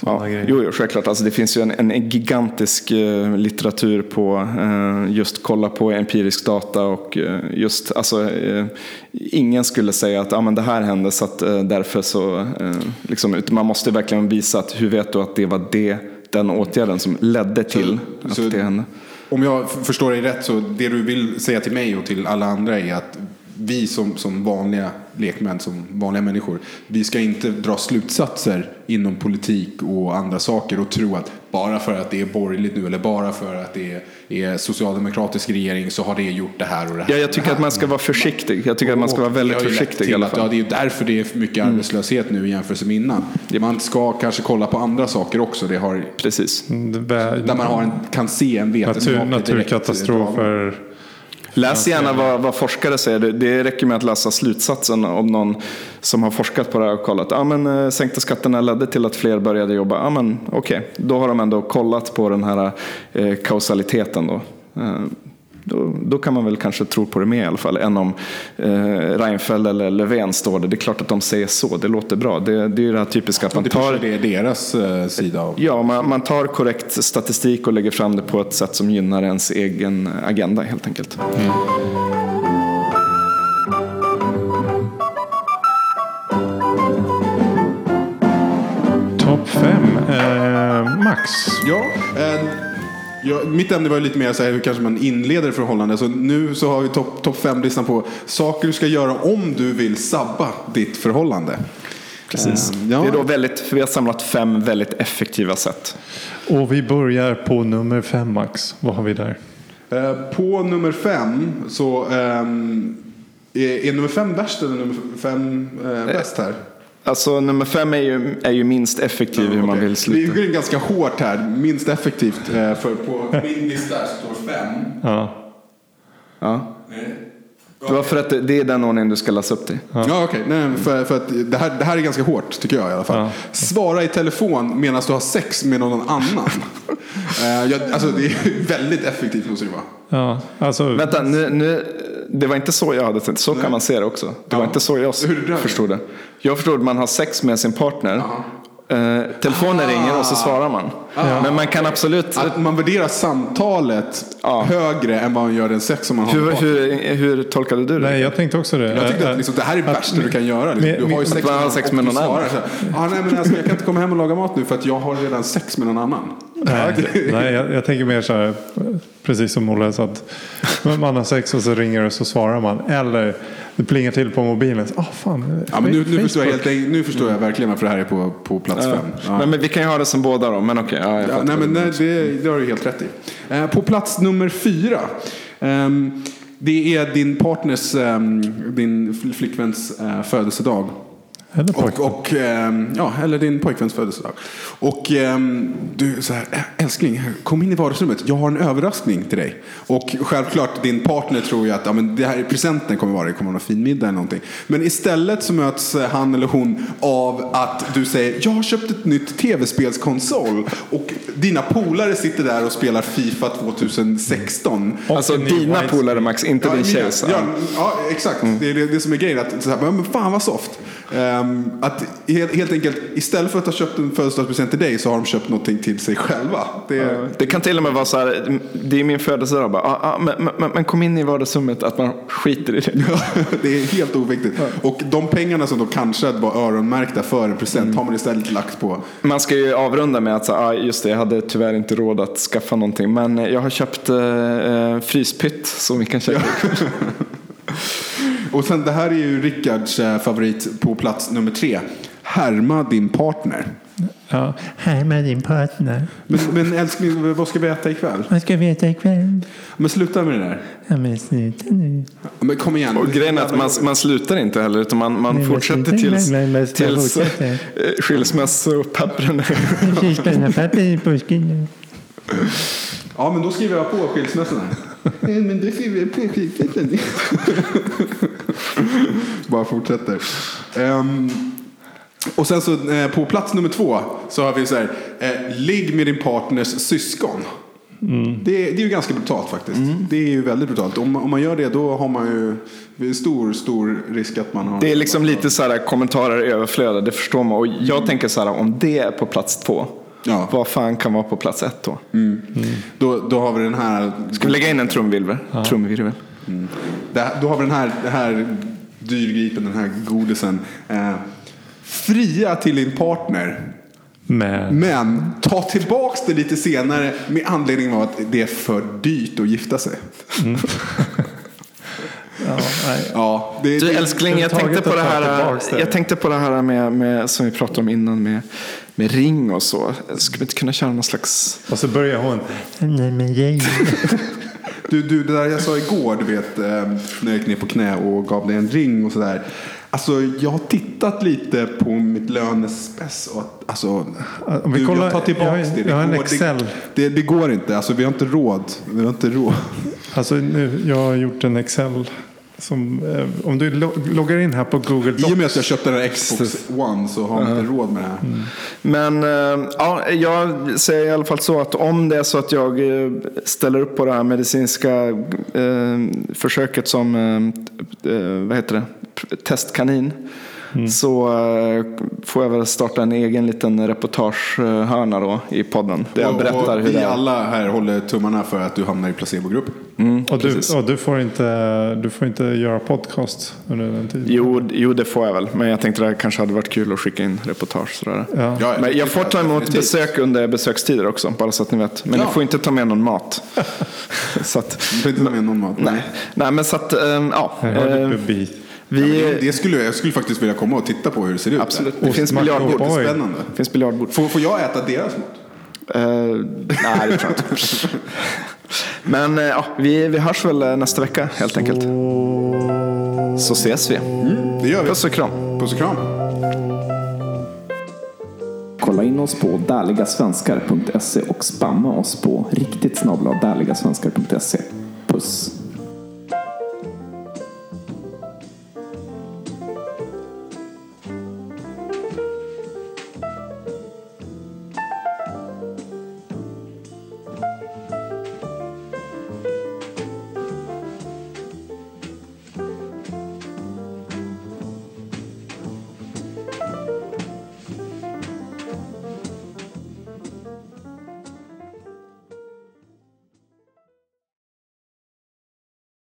Ja, grejer. jo, jo, självklart. Alltså, det finns ju en, en gigantisk eh, litteratur på eh, just kolla på empirisk data och eh, just, alltså, eh, ingen skulle säga att ah, men det här hände så att eh, därför så, eh, liksom, man måste verkligen visa att hur vet du att det var det, den åtgärden som ledde till att så- det hände. Om jag förstår dig rätt så det du vill säga till mig och till alla andra är att vi som, som vanliga lekmän, som vanliga människor, vi ska inte dra slutsatser inom politik och andra saker och tro att bara för att det är borgerligt nu eller bara för att det är, är socialdemokratisk regering så har det gjort det här och det här. Ja, jag tycker att man ska vara försiktig. Jag tycker att man ska vara väldigt försiktig i till alla att, fall. Mm. Ja, det är därför det är mycket arbetslöshet nu i jämförelse med innan. Man ska kanske kolla på andra saker också. Det har, Precis. Mm, där man har en, kan se en Natur, vetenskaplig direkt dragning. naturkatastrofer. Läs gärna vad, vad forskare säger. Det, räcker med att läsa slutsatsen om någon som har forskat på det här och kollat. Ja, men, eh, sänkta skatterna ledde till att fler började jobba. Ja, men, okej. Då har de ändå kollat på den här eh, kausaliteten. Då. Då, då kan man väl kanske tro på det mer i alla fall än om eh, Reinfeldt eller Löfven står det. Det är klart att de säger så, det låter bra. Det, det är ju det här typiska att man Det tar det är deras eh, sida av. Ja, man, man tar korrekt statistik och lägger fram det på ett sätt som gynnar ens egen agenda helt enkelt. Topp fem. Eh, Max. Ja, eh, ja, mitt ämne var ju lite mer så här, hur kanske man inleder förhållande. Så nu så har vi topp top fem-listan på saker du ska göra om du vill sabba ditt förhållande. Precis. Eh, ja. Det är då väldigt, för vi har samlat fem väldigt effektiva sätt. Och vi börjar på nummer fem Max. Vad har vi där? Eh, på nummer fem så ehm, är, är nummer fem värst eller nummer fem eh, bäst här? Alltså nummer fem är ju, är ju minst effektiv hur man Okej. vill Vi sluta. går in ganska hårt här, minst effektivt. Eh, för på min lista står fem. Ja. Ja. Det var för att det, det är den ordningen du ska läsa upp till. Ja, okej. Nej, för, för att det här, det här är ganska hårt, tycker jag i alla fall. Ja. Svara i telefon medan du har sex med någon annan. Eh, jag, alltså, det är väldigt effektivt, måste det vara. Ja, alltså. Vänta, nu, nu, det var inte så jag hade tänkt. Så kan man se det också. Det var Ja. inte så jag förstod det. Jag förstod att man har sex med sin partner. Eh, telefonen ringer och så svarar man. Men man kan absolut... Att man värderar samtalet Ja. högre än vad man gör den sex som man har Hur, partner. hur, hur tolkade du det? Nej, jag tänkte också det. Jag tyckte att liksom, det här är det värsta du kan göra. Liksom. Du har ju sex har sex med någon annan. ah, nej, men alltså, jag kan inte komma hem och laga mat nu för att jag har redan sex med någon annan. Nej, nej jag, jag tänker mer så här, precis som Olle sa, att man har sex och så ringer och så svarar man. Eller det plingar till på mobilen. Ah, fan, Ja, men nu, nu, förstår jag helt, nu förstår jag verkligen varför det här är på, på plats Ja. fem. Ja. Men, men vi kan ju ha det som båda då. Men okej. ja, jag Ja, fattar. nej, men nej, det, det har du helt rätt i. Eh, på plats nummer fyra. ehm, det är din partners, ehm, din fl- flickväns eh, födelsedag. Eller Och, och, ehm, ja, eller din pojkväns födelsedag. Och ehm, du så här, "Ä- älskling, kom in i vardagsrummet. Jag har en överraskning till dig. Och självklart, din partner tror ju att ja, men det här presenten kommer vara, det kommer vara någon fin middag eller någonting. Men istället så möts eh, han eller hon av att du säger, jag har köpt ett nytt tv-spelskonsol. Och dina polare sitter där och spelar Fifa 2016. Alltså Och en ny dina polare Max, inte din mina- tjejs. Ja, ja, exakt. Det är det, det som är grejen. Att, så här, men fan vad soft. Ehm, att helt, helt enkelt, istället för att ha köpt en födelsedagspresent till dig så har de köpt någonting till sig själva. Det, Det kan till och med vara så här, det är min födelsedag, bara, ah, ah, men, men, men kom in i vardagsrummet, att man skiter i det. det är helt oviktigt. Och de pengarna som då kanske var öronmärkta för en present har man istället lagt på. Man ska ju avrunda med att säga, ah, just det, jag hade tyvärr inte råd att skaffa någonting, men jag har köpt eh, eh, fryspytt som vi kan käka. Och sen det här är ju Rickards eh, favorit på plats nummer tre. Härma din partner. Ja. Här med din partner. Men, men älskling, vad ska vi äta ikväll? Vad ska vi äta ikväll? Men sluta med det där. Ja, men sluta nu. Men kom igen. Och grejen är att man, man slutar inte heller utan man, man Nej, fortsätter tills, men- men tills eh, skilsmässopappren är Jag ska spänna papper i. Ja, men då skriver jag på skilsmässorna. men då skriver jag på skilsmässorna. Bara fortsätter. Ehm, och sen så eh, på plats nummer två så har vi så här. Eh, ligg med din partners syskon. Det, det är ju ganska brutalt faktiskt. Det är ju väldigt brutalt. Om, om man gör det då har man ju stor, stor risk att man har... Det är liksom lite så här kommentarer överflöda, det förstår man. Och jag tänker så här, om det är på plats två, Ja. vad fan kan vara på plats ett då? Då, då har vi den här... Ska vi lägga in en trumvirvel? Trumvirvel. Det, då har vi den här, det här dyrgripen, den här godisen. Eh, fria till din partner. Men. Men ta tillbaks det lite senare med anledning av att det är för dyrt att gifta sig. Ja, nej. Ja, det, Du älskling, jag tänkte, på det här, det. jag tänkte på det här med, med, som vi pratade om innan med, med ring och så. Skulle vi inte kunna köra någon slags... Och så börjar hon. Nej, men jag. du, du, det där jag sa igår, du vet, eh, när jag gick ner på knä och gav dig en ring och sådär. Alltså, jag har tittat lite på mitt lönespec. Och, alltså, Om vi du, kollar- jag tar tillbaks jag det. Det, jag har en går, Excel. Det, det, det går inte. Alltså, vi har inte råd. Vi har inte råd. Alltså nu, jag har gjort en Excel. Som, eh, om du lo- loggar in här på Google I och med Docs. att jag köpte den här Xbox One så har jag inte råd med det här. Men eh, ja, jag säger i alla fall så att om det är så att jag eh, ställer upp på det här medicinska eh, försöket som eh, eh, vad heter det? testkanin. Så eh, får jag väl starta en egen liten reportagehörna då i podden. Där jag Och- berättar och hur vi det är. alla här håller tummarna för att du hamnar i placebogruppen. och, du, och du, får inte, du får inte göra podcast under den tiden. Jo, jo, det får jag väl. Men jag tänkte det kanske hade varit kul att skicka in reportage. Sådär. Ja. Ja, Men jag får ta emot definitivt. besök under besökstider också, bara så att ni vet. Men Ja. ni får inte ta med någon mat. så att, Du får inte ta med någon mat. nej. nej, men så att, ehm, ja. Här vi, Det skulle, jag skulle faktiskt vilja komma och titta på hur det ser ut. absolut, där. det finns biljardbord. och boy. Jättespännande. Det finns biljardbord. Får, får jag äta deras mat? Eh, nej, det tror jag inte. Men eh, ja, vi, vi hörs väl eh, nästa vecka helt enkelt. Så ses vi. Det gör vi. Puss och kram. Puss och kram. Kolla in oss på därligasvenskar.se och spamma oss på riktigt snabla därligasvenskar.se. Puss!